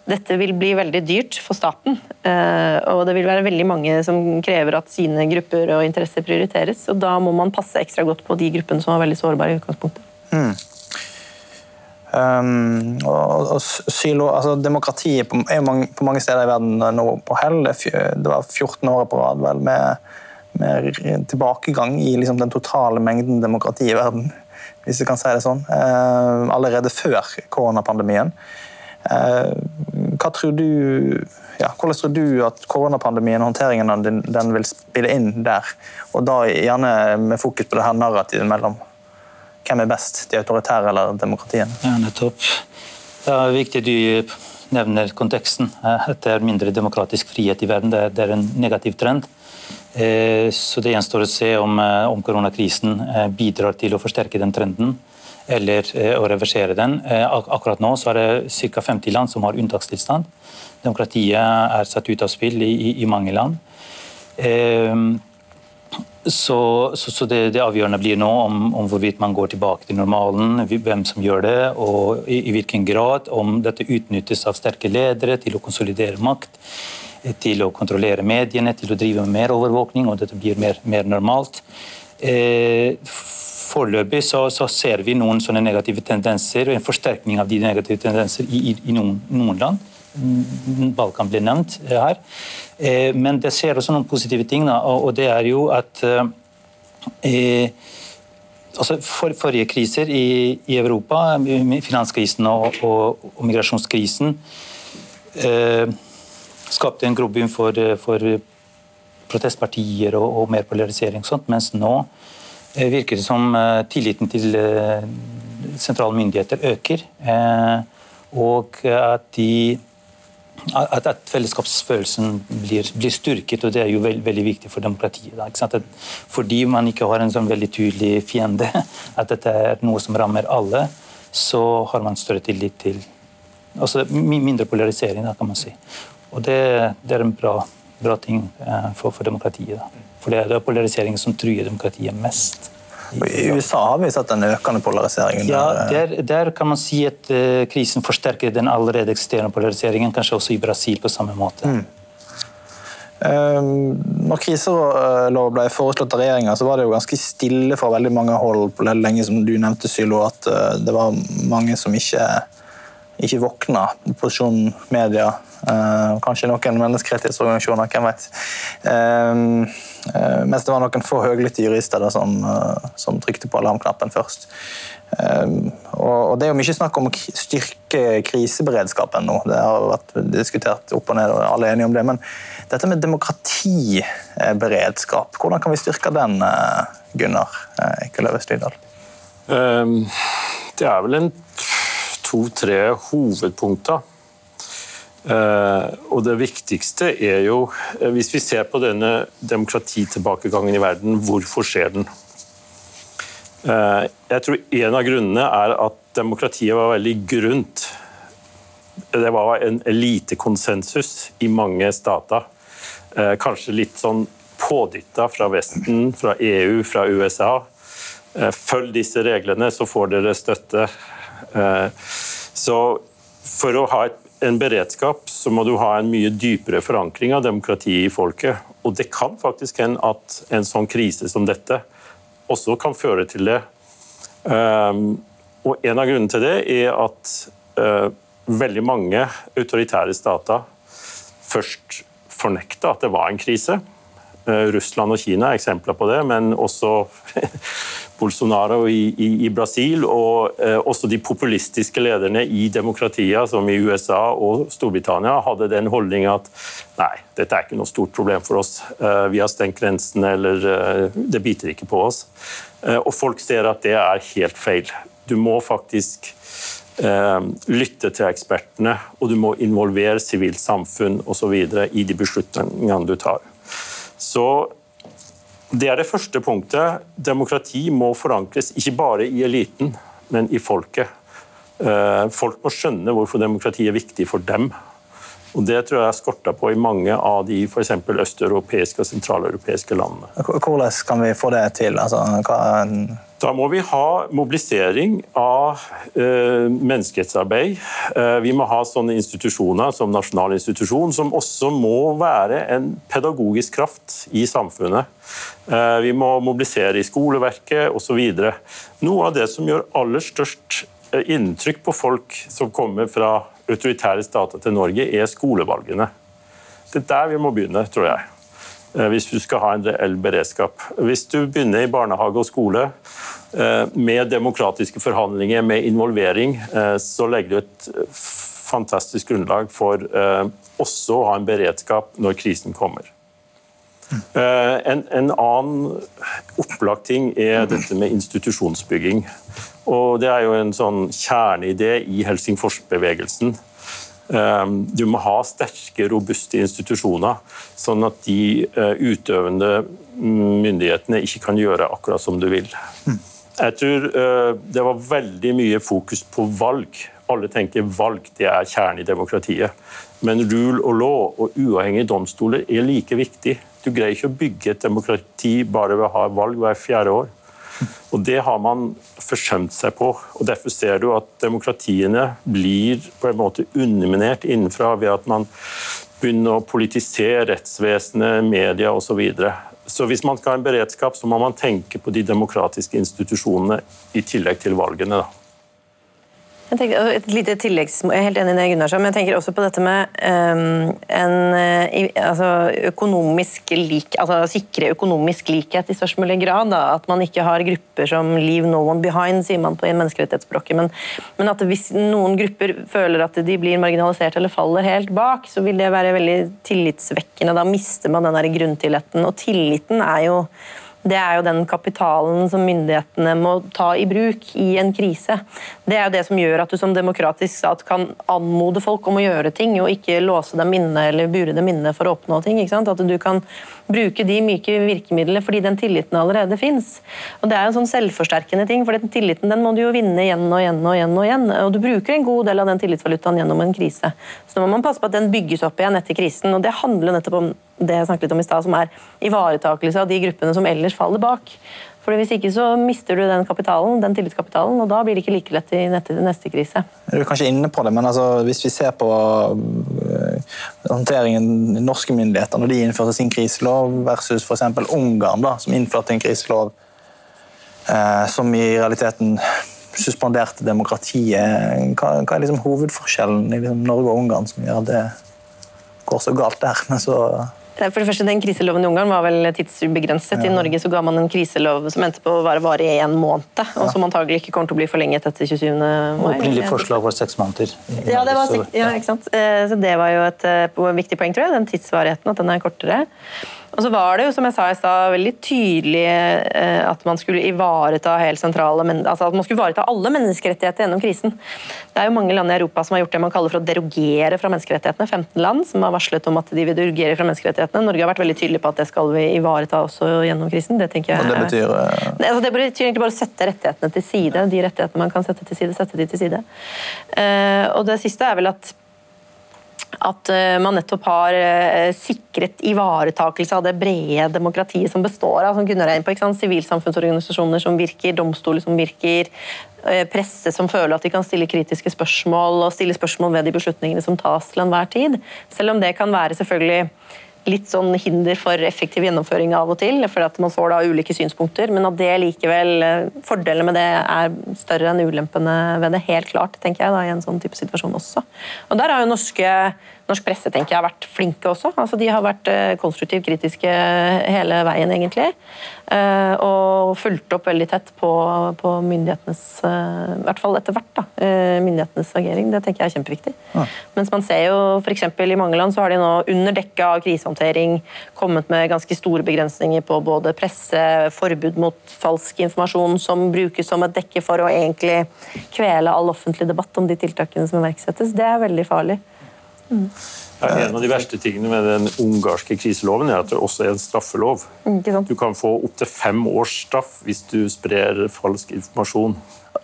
dette vil bli veldig dyrt for staten, eh, og det vil være veldig mange som krever at sine grupper og interesser prioriteres. og Da må man passe ekstra godt på de gruppene som er veldig sårbare i utgangspunktet. Mm. Um, og, og sylo, altså Demokratiet på, er mange, på mange steder i verden nå på hell. Det var 14 år på rad vel, med, med tilbakegang i liksom, den totale mengden demokrati i verden, hvis vi kan si det sånn. Uh, allerede før koronapandemien. Uh, hva tror du, ja, hvordan tror du at koronapandemien og håndteringen av den, den, vil spille inn der? Og da gjerne med fokus på det her narrativet mellom hvem er best, de autoritære eller demokratiene? Ja, nettopp. Det er viktig du nevner konteksten. At Det er mindre demokratisk frihet i verden. Det er, en negativ trend. Eh, så Det gjenstår å se om, eh, om koronakrisen eh, bidrar til å forsterke den trenden eller å reversere den. Akkurat nå så er det ca. 50 land som har unntakstilstand. Demokratiet er satt ut av spill i, i mange land. Så, så, så det, det, avgjørende blir nå om, om, hvorvidt man går tilbake til normalen, hvem som gjør det, og i, i, hvilken grad. Om dette utnyttes av sterke ledere til å konsolidere makt, til å kontrollere mediene, til å drive med mer overvåkning, og dette blir mer, mer normalt. Eh, Foreløpig så, så, ser vi noen sånne negative tendenser, og en forsterkning av de negative tendenser i, i, i noen, noen land. Balkan ble nevnt her. Eh, men det skjer også noen positive ting, og det er jo at eh, eh, altså for, Forrige kriser i, i, Europa, finanskrisen og, og, og migrasjonskrisen, eh, skapte en grobunn for, for, protestpartier og, og, mer polarisering. og sånt, Mens nå eh, virker det som eh, tilliten til sentrale myndigheter øker. og at de at, at fellesskapsfølelsen blir, blir, styrket, og det er jo veld, veldig viktig for demokratiet. Da, fordi man ikke har en sånn veldig tydelig fiende, at dette er noe som rammer alle, så har man større tillit til altså Mindre polarisering, da, kan man si. Og det, det er en bra, bra ting eh, for, for, demokratiet. Da. For det er, det polariseringen som truer demokratiet mest. I USA har vi sett en økende polarisering. Ja, der, der, kan man si at uh, krisen forsterker den allerede eksisterende polariseringen, kanskje også i Brasil på samme måte. Mm. Um, når kriselov ble foreslått av regjeringa, var det jo ganske stille fra veldig mange hold på lenge, som du nevnte, Sylo, at uh, det var mange som ikke, ikke våkna. posisjonen media, uh, kanskje noen menneskerettighetsorganisasjoner, hvem vet. Um, Eh, mens det var noen få høylytte jurister da, som, eh, som, trykte på alarmknappen først. Eh, og Det er jo mye snakk om å styrke kriseberedskapen nå. Det har vært diskutert opp og ned, og alle er enige om det. Men dette med demokratiberedskap, hvordan kan vi styrke den, Gunnar Ekeløve Slydal? Det er vel en to-tre hovedpunkter. Uh, og det viktigste er jo, uh, hvis vi ser på denne demokratitilbakegangen i verden, hvorfor skjer den? Uh, jeg tror en av grunnene er at demokratiet var veldig grunt. Det var en elitekonsensus i mange stater. Kanskje litt sånn pådytta fra Vesten, fra EU, fra USA. Følg disse reglene, så får dere støtte. Så for å ha en beredskap, så må du ha en mye dypere forankring av demokratiet i folket. Og det kan faktisk hende at en sånn krise som dette også kan føre til det. Um, og En av grunnene til det er at uh, veldig mange autoritære stater først fornekta at det var en krise. Uh, Russland og Kina er eksempler på det, men også Bolsonaro i, i, i Brasil, og eh, også de populistiske lederne i demokratier, som i USA og Storbritannia, hadde den holdninga at nei, dette er ikke noe stort problem for oss. Eh, vi har stengt grensene, eller eh, det biter ikke på oss. Eh, og folk ser at det er helt feil. Du må faktisk eh, lytte til ekspertene, og du må involvere sivilt samfunn osv. i de beslutningene du tar. Så Det er det første punktet. Demokrati må forankres ikke bare i eliten, men i folket. Eh, folk må skjønne hvorfor demokrati er viktig for dem. Og Det tror jeg er skorta på i mange av de for østeuropeiske og sentraleuropeiske landene. Hvordan kan vi få det til? Altså, hva... Da må vi ha mobilisering av eh, menneskerettsarbeid. Eh, vi må ha sånne institusjoner som nasjonal institusjon, som også må være en pedagogisk kraft i samfunnet. Eh, vi må mobilisere i skoleverket osv. Noe av det som gjør aller størst inntrykk på folk som kommer fra autoritære stater til Norge, er skolevalgene. Det er der vi må begynne, tror jeg. Eh, hvis du skal ha en reell beredskap. Hvis du begynner i barnehage og skole eh, med demokratiske forhandlinger, med involvering, eh, så legger du et fantastisk grunnlag for også å ha en beredskap når krisen kommer. En, en annen opplagt ting er dette med institusjonsbygging. Og Det er jo en sånn kjerneidé i Helsingforsbevegelsen. Du må ha sterke, robuste institusjoner, sånn at de eh, utøvende myndighetene ikke kan gjøre akkurat som du vil. Jeg tror eh, det var veldig mye fokus på valg. Alle tenker valg det er kjernen i demokratiet. Men rule og law og uavhengige domstoler er like viktig. Du greier ikke å bygge et demokrati bare ved å ha valg hver fjerde år. Og Det har man forsømt seg på. og Derfor ser du at demokratiene blir på en måte underminert innenfra ved at man begynner å politisere rettsvesenet, media osv. Så, hvis man skal ha en beredskap, så må man tenke på de demokratiske institusjonene i tillegg til valgene. da. Tenker, et lite tilleggs, jeg er helt enig i det Gunnar sa, men jeg tenker også på dette med um, en uh, altså, økonomisk lik, altså, sikre økonomisk likhet i størst mulig grad. Da. At man ikke har grupper som 'leave no one behind', sier man på menneskerettighetsspråket. Men, men, at hvis noen grupper føler at de blir marginalisert eller faller helt bak, så vil det være veldig tillitsvekkende. Da mister man den der grunntilliten. Og tilliten er jo det er jo den kapitalen som myndighetene må ta i bruk i en krise. Det er jo det som gjør at du som demokratisk stat kan anmode folk om å gjøre ting, og ikke låse dem inne eller bure dem inne for å oppnå ting. At du kan bruke de myke virkemidlene fordi den tilliten allerede fins. Det er jo en sånn selvforsterkende ting, for den tilliten den må du jo vinne igjen og igjen og igjen. Og igjen, og du bruker en god del av den tillitsvalutaen gjennom en krise. Så nå må man passe på at den bygges opp igjen etter krisen, og det handler nettopp om det jeg snakket litt om i stad, som er ivaretakelse av de gruppene som ellers faller bak. Fordi Hvis ikke så mister du den kapitalen, den tillitskapitalen, og da blir det ikke like lett i neste, krise. Du er kanskje inne på det, men altså, hvis vi ser på uh, håndteringen norske myndigheter når de innførte sin kriselov, versus f.eks. Ungarn, da, som innførte en kriselov eh, som i realiteten suspenderte demokratiet. Hva, hva er liksom hovedforskjellen i liksom Norge og Ungarn som gjør at det går så galt der? men så for det første, den Kriseloven i Ungarn var vel tidsubegrenset. Ja. I Norge så ga man en kriselov som endte på å være vare i én måned, og som antagelig ikke kommer til å bli forlenget etter 27. mai. Opprinnelig forslag var seks måneder. Ja, det var, ja, ikke sant? Eh, så det var jo et eh, viktig poeng, tror jeg. Den tidsvarigheten, at den er kortere. Og så var det jo, som jeg sa i stad, veldig tydelig eh, at man skulle ivareta helt sentrale, altså at man skulle ivareta alle menneskerettigheter gjennom krisen. Det er jo mange land i Europa som har gjort det man kaller for å derogere fra menneskerettighetene. 15 land som har varslet om at de vil derogere fra menneskerettighetene. Norge har vært veldig tydelig på at det skal vi ivareta også gjennom krisen. Det tenker jeg... Og det betyr... Uh... Altså, det betyr egentlig bare å sette rettighetene til side. De rettighetene man kan sette til side, sette de til side. Uh, og det siste er vel at at eh, man nettopp har eh, sikret ivaretakelse av det brede demokratiet som består av som Gunnar er inne på, sivilsamfunnsorganisasjoner som virker, domstoler som virker, eh, presse som føler at de kan stille kritiske spørsmål og stille spørsmål ved de beslutningene som tas til enhver tid. Selv om det kan være selvfølgelig litt sånn hinder for effektiv gjennomføring av og til, for at man får da ulike synspunkter, men at det likevel Fordelene med det er større enn ulempene ved det, helt klart, tenker jeg, da, i en sånn type situasjon også. Og Der har jo norske norsk presse tenker jeg har vært flinke også. Altså, de har vært eh, konstruktivt kritiske hele veien, egentlig. Eh, og fulgte opp veldig tett på, på myndighetenes eh, I hvert fall etter hvert, da, myndighetenes agering. Det tenker jeg er kjempeviktig. Ja. Mens man ser jo f.eks. i mange land så har de nå under dekke av krisehåndtering kommet med ganske store begrensninger på både presse, forbud mot falsk informasjon som brukes som et dekke for å egentlig kvele all offentlig debatt om de tiltakene som iverksettes. Det er veldig farlig. Mm. Ja, en av de verste tingene med den ungarske kriseloven er at det også er en straffelov. Du kan få opptil fem års straff hvis du sprer falsk informasjon.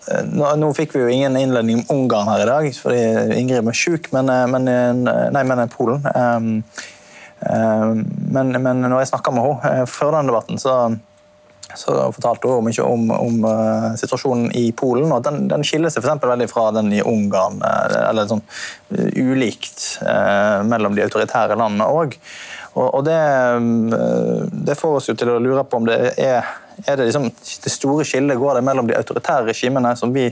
Eh, nå, nå, fikk vi jo ingen innledning om Ungarn her i dag, fordi Ingrid var sjuk, men, eh, men, eh, nei, men Polen. Um, um, men, men, når jeg snakka med henne før den debatten, så så fortalte hun mye om, om uh, situasjonen i Polen. og Den, den skiller seg for veldig fra den i Ungarn. Uh, eller sånn uh, ulikt mellom de autoritære landene òg. Og, og det, det, får oss jo til å lure på om det er, er det, liksom, det store skillet går det mellom de autoritære regimene som vi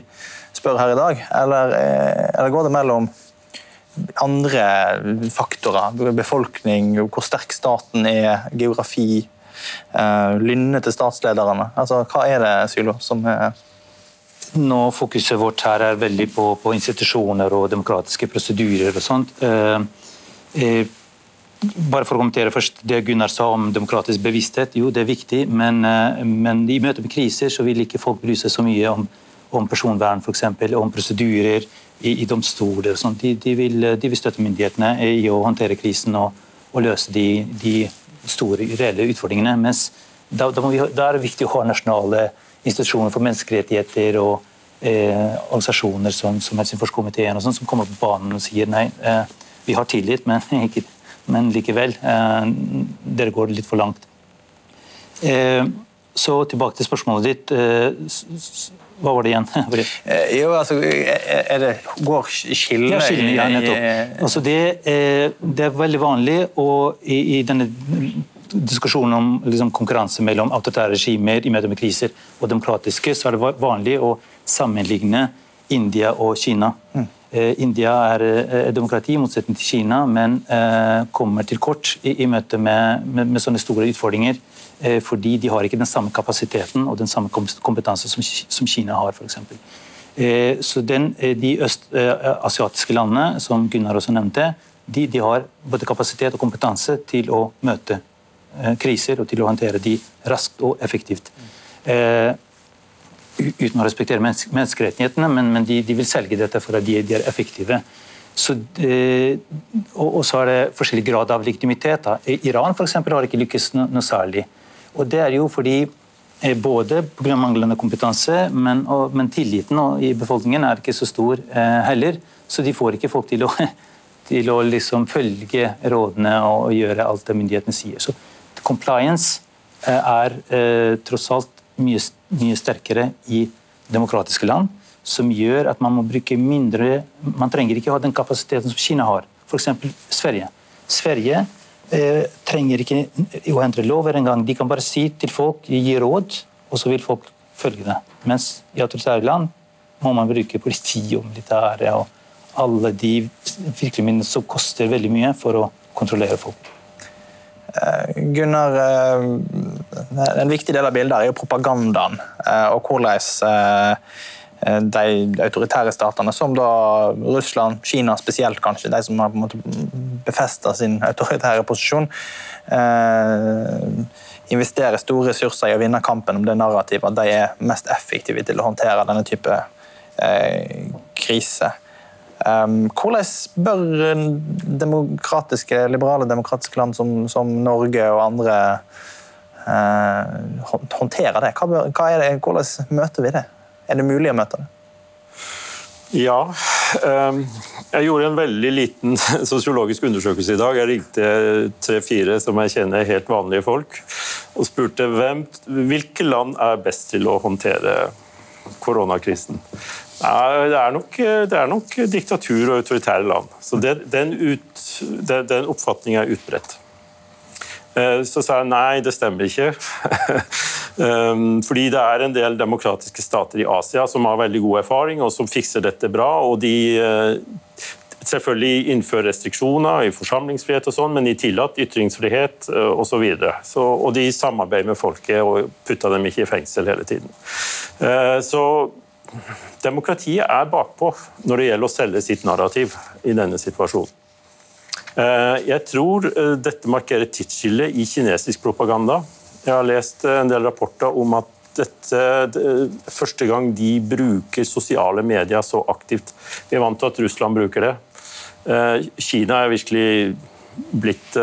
spør her i dag, eller, eller går det mellom andre faktorer? Befolkning, hvor sterk staten er, geografi uh, lynne til statslederne. Altså, hva er det, Sylo, som er nå Fokuset vårt her er veldig på, på institusjoner og demokratiske prosedyrer og sånt. Uh, uh, bare for å kommentere først det Gunnar sa om demokratisk bevissthet. Jo, det er viktig, men, men i møte med kriser så vil ikke folk bry seg så mye om, om personvern, f.eks., om prosedyrer i, i domstoler. De, de, vil, de, vil, støtte myndighetene i å håndtere krisen og, og løse de, de store, reelle utfordringene. mens da, da, vi, da, er det viktig å ha nasjonale institusjoner for menneskerettigheter og eh, organisasjoner som, som Helsingforskomiteen og sånn, som kommer på banen og sier nei, eh, vi har tillit, men, ikke, men likevel, eh, dere går litt for langt. Eh, så tilbake til spørsmålet ditt. Eh, hva var det igjen? Eh, jo, altså, er det, Går skillene ja, skillene, ja, nettopp. Altså, det, er, det, er veldig vanlig og i, i denne diskusjonen om liksom, konkurranse mellom autoritære regimer i møte med kriser og demokratiske, så er det vanlig å sammenligne India og Kina. Mm. Eh, India er eh, demokrati i motsetning til Kina, men eh, kommer til kort i, i møte med, med, med, sånne store utfordringer. Eh, fordi de har ikke den samme kapasiteten og den samme kompetanse som, Kina har. For eksempel. eh, så den, eh, De østasiatiske landene som Gunnar også nevnte, de, de, har både kapasitet og kompetanse til å møte kriser og til å håndtere de raskt og effektivt. Uten å respektere menneskerettighetene, men, men de, de, vil selge dette for at de, de er effektive. Så, og, så er det forskjellig grad av legitimitet. Da. Iran for eksempel, har ikke lykkes noe særlig. Og det er jo fordi eh, både pga. manglende kompetanse, men, og, men tilliten i befolkningen er ikke så stor eh, heller. Så de får ikke folk til å, til å liksom følge rådene og, og, gjøre alt det myndighetene sier. Så compliance eh, er eh, tross alt mye, mye sterkere i demokratiske land, som gjør at man må bruke mindre Man trenger ikke ha den kapasiteten som Kina har, f.eks. Sverige. Sverige trenger ikke å endre lover engang. De kan bare si til folk, gi råd, og så vil folk følge det. Mens i autoritære land må man bruke politi og militære og alle de virkemidlene som koster veldig mye for å kontrollere folk. Eh, Gunnar, eh, en viktig del av bildet er jo propagandaen eh, og hvordan de autoritære statene, som da Russland, Kina spesielt kanskje, de som har på en måte befesta sin autoritære posisjon, investerer store ressurser i å vinne kampen om det narrativet at de er mest effektive til å håndtere denne type krise. Um, hvordan bør demokratiske, liberale demokratiske land som, som Norge og andre eh, håndtere det? Hva hva det? Hvordan møter vi det? Er det mulig å møte det? Ja. Um, jeg gjorde en veldig liten sosiologisk undersøkelse i dag. Jeg ringte tre-fire som jeg kjenner helt vanlige folk, og spurte hvem, hvilke land er best til å håndtere koronakrisen. Det, er nok, det er nok diktatur og autoritære land. Så den, ut, den oppfatningen er utbredt. Eh, så sa jeg nei, det stemmer ikke. Um, fordi det er en del demokratiske stater i Asia som har veldig god erfaring og som fikser dette bra. og de eh, selvfølgelig innfører restriksjoner i forsamlingsfrihet og sånn, men de tillatt ytringsfrihet eh, osv. Og de samarbeider med folket og putter dem ikke i fengsel hele tiden. Så demokratiet er bakpå når det gjelder å selge sitt narrativ i denne situasjonen. Eh, jeg tror eh, dette markerer tidsskillet tidsskille i kinesisk propaganda. Jeg har lest eh, en del rapporter om at dette første gang de bruker sosiale medier så aktivt. Vi er vant til at Russland bruker det. Kina er virkelig blitt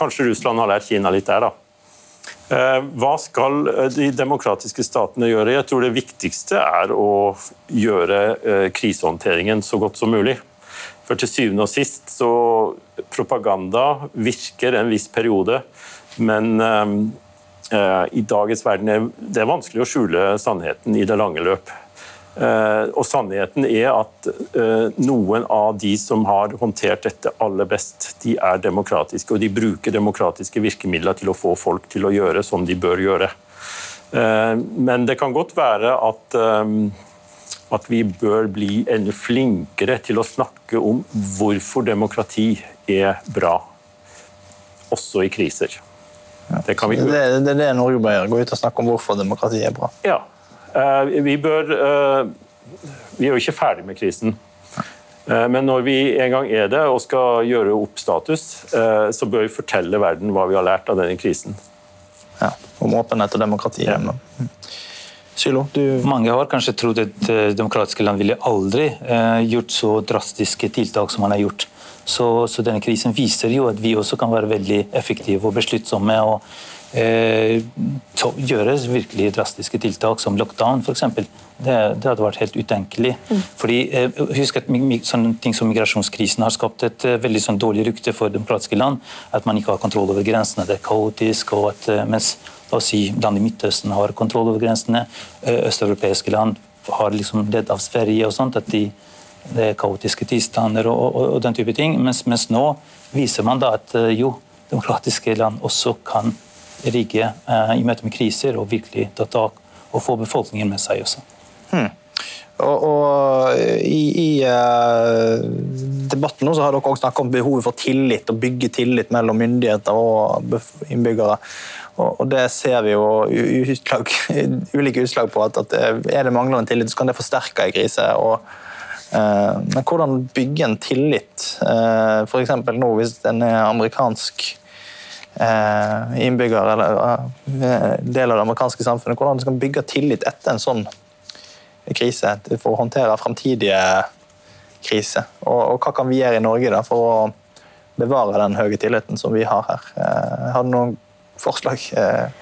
Kanskje Russland har lært Kina litt der, da. Hva skal de demokratiske statene gjøre? Jeg tror det viktigste er å gjøre krisehåndteringen så godt som mulig. For til syvende og sist så propaganda virker en viss periode, men eh, i dagens verden er det vanskelig å skjule sannheten i det lange løp. Eh, og sannheten er at eh, noen av de som har håndtert dette aller best, de er demokratiske, og de bruker demokratiske virkemidler til å få folk til å gjøre som de bør gjøre. Men det kan godt være at at vi bør bli enda flinkere til å snakke om hvorfor demokrati er bra, også i kriser. Det, vi... det, det, er det Norge bør gjøre, gå ut og snakke om hvorfor demokrati er bra. Ja. Eh, vi bør eh, Vi er jo ikke ferdig med krisen. Eh, men når vi en gang er det og skal gjøre opp status, så bør vi fortelle verden hva vi har lært av denne krisen. Ja, Om åpenhet og demokrati. Ja. Sylo, du... Mange har kanskje trodd at eh, demokratiske land ville aldri eh, gjort så drastiske tiltak som man har gjort. Så, så, denne krisen viser jo at vi også kan være veldig effektive og besluttsomme. og eh, gjøre virkelig drastiske tiltak som lockdown f.eks. Det, det hadde vært helt utenkelig. Mm. Fordi, eh, husk at sånne ting som Migrasjonskrisen har skapt et eh, veldig sånn, dårlig rykte for demokratiske land. At man ikke har kontroll over grensene. Det er kaotisk. og at, eh, mens La oss si land i Midtøsten har kontroll over grensene. Eh, østeuropeiske land har liksom ledd av Sverige og sånt. at de, Det er kaotiske tilstander og, og, og, den type ting. Mens, mens, nå viser man da at eh, jo, demokratiske land også kan rigge eh, i møte med kriser og virkelig ta tak og få befolkningen med seg også. Hmm. Og, og, I, i uh, debatten nå så har dere også snakket om behovet for tillit, å bygge tillit mellom myndigheter og innbyggere. Og, det ser vi jo utslag, ulike utslag på. at, at Er det manglende tillit, så kan det forsterke en krise. Og, uh, men hvordan bygge en tillit? Uh, F.eks. nå hvis en er amerikansk uh, innbygger eller del av det amerikanske samfunnet. Hvordan skal man bygge tillit etter en sånn krise for å håndtere framtidige kriser? Og hva kan vi gjøre i Norge da, for å bevare den høye tilliten som vi har her? Har du noen forslag. Eh,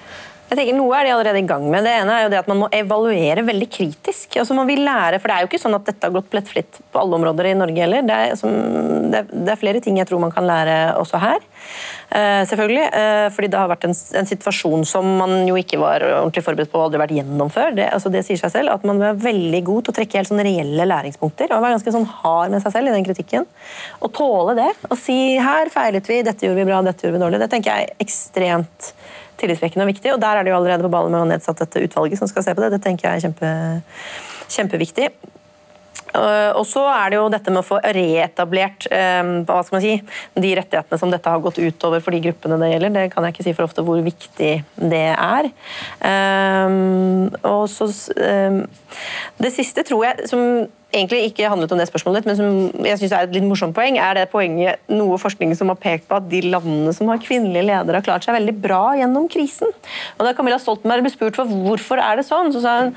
jeg tenker Noe er de allerede i gang med. Det ene er jo det at Man må evaluere veldig kritisk. Altså man vil lære, for Det er jo ikke sånn at dette har gått plettfritt på alle områder i Norge heller. Det er, som, det, det er flere ting jeg tror man kan lære også her. Uh, selvfølgelig, uh, fordi det har vært en, en, situasjon som man jo ikke var ordentlig forberedt på og aldri vært gjennom før. Det, altså det sier seg selv at Man er veldig god til å trekke helt sånne reelle læringspunkter og være ganske sånn hard med seg selv i den kritikken. Og tåle det. Og si her feilet vi, dette gjorde vi bra, dette gjorde vi dårlig. Det tenker jeg er ekstremt tillitvekkende og viktig. og Der er det jo allerede på ballen med å ha nedsatt dette utvalget som skal se på det. Det tenker jeg er kjempe, kjempeviktig. Eh, og så er det jo dette med å få reetablert eh, hva skal man si, de rettighetene som dette har gått utover for de gruppene det gjelder. Det kan jeg ikke si for ofte hvor viktig det er. Um, og så Det siste tror jeg, som egentlig ikke handlet om det spørsmålet, men som jeg synes er et litt morsomt poeng, er det poenget noe forskning som har pekt på at de landene som har kvinnelige ledere, har klart seg veldig bra gjennom krisen. Og Da Camilla Stoltenberg ble spurt for hvorfor er det sånn, så sa hun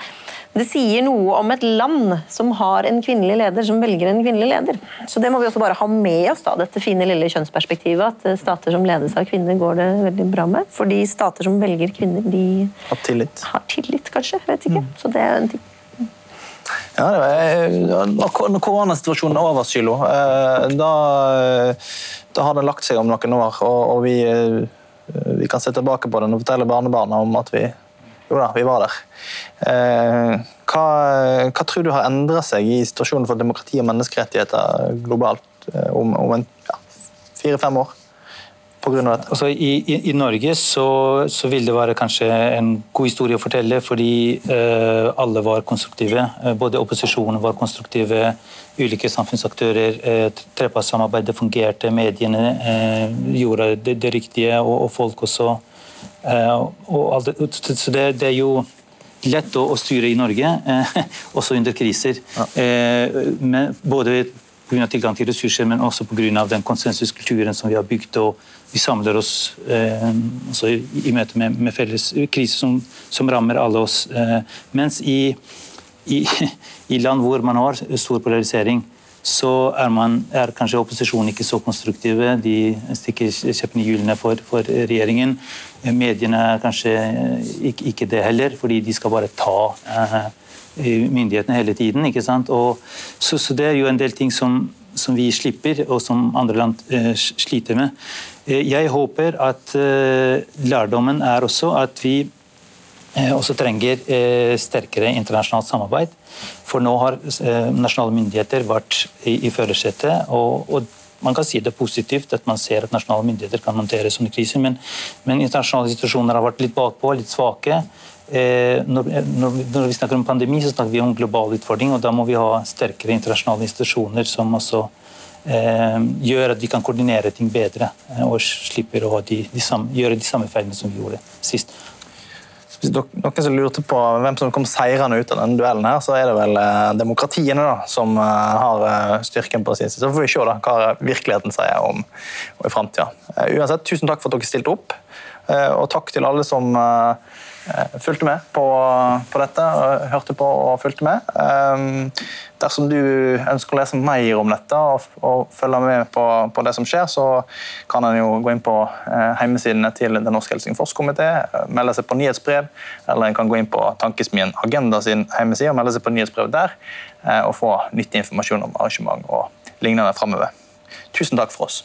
det sier noe om et land som har en kvinnelig leder som velger en kvinnelig leder. Så det må vi også bare ha med oss, da, dette fine lille kjønnsperspektivet. At stater som ledes av kvinner, går det veldig bra med. Fordi stater som velger kvinner, de har tillit, har tillit kanskje. Vet ikke. Mm. Så det er en ting. Ja, det var, når koronasituasjonen er over, Sylo, eh, da, da, har det lagt seg om noen år. Og, og vi, eh, vi, kan se tilbake på den og fortelle barnebarna om at vi jo da, vi var der. Eh, hva, hva tror du har endra seg i situasjonen for demokrati og menneskerettigheter globalt om, om ja, fire-fem år? Altså, i, i, i, Norge så, så, vil det være kanskje en god historie å fortelle, fordi eh, alle var konstruktive. Eh, både opposisjonen var konstruktive, ulike samfunnsaktører. Eh, Trepartssamarbeidet fungerte, mediene eh, gjorde det, det riktige, og, og, folk også. Eh, og det, så det, det, er jo lett å, å styre i Norge, eh, også under kriser. Ja. Eh, men både pga. tilgang til ressurser, men også pga. den konsensuskulturen som vi har bygd. og Vi samler oss eh, altså i, i, møte med, med felles kriser som, som, rammer alle oss. Eh, mens i, i, i, land hvor man har stor polarisering, så er, man, er kanskje opposisjonen ikke så konstruktive. De stikker kjeppen i hjulene for, for, regjeringen. Mediene er kanskje ikke, ikke, det heller, fordi de skal bare ta eh, myndighetene hele tiden. ikke sant? Og, så, så, det er jo en del ting som, som vi slipper, og som andre land eh, sliter med. Eh, jeg håper at eh, lærdommen er også at vi eh, også trenger eh, sterkere internasjonalt samarbeid. For nå har eh, nasjonale myndigheter vært i, i førersetet. Og, og, man kan si det positivt at man ser at nasjonale myndigheter kan håndtere sånne kriser, men, men internasjonale institusjoner har vært litt bakpå, litt svake. Eh, når, når, vi snakker om pandemi, så snakker vi om global utfordring, og da må vi ha sterkere internasjonale institusjoner som også eh, gjør at vi kan koordinere ting bedre eh, og slipper å de, de samme, gjøre de samme feilene som vi gjorde sist. Hvis noen som lurte på hvem som kom seirende ut av denne duellen, her, så er det vel eh, demokratiene da, som eh, har eh, styrken på sin side. Så får vi se da, hva virkeligheten sier om, om i framtida. Uansett, tusen takk for at dere stilte opp, og takk til alle som Eh, fulgte med på, på, dette, hørte på og fulgte med. Dersom du ønsker å lese mer om dette og, og følge med på, på, det som skjer, så kan en jo gå inn på hjemmesidene til Den norske Helsingforskomité, melde seg på nyhetsbrev, eller en kan gå inn på Tankesmien Agenda sin hjemmeside og melde seg på nyhetsbrev der, og få nyttig informasjon om arrangement og lignende framover. Tusen takk for oss.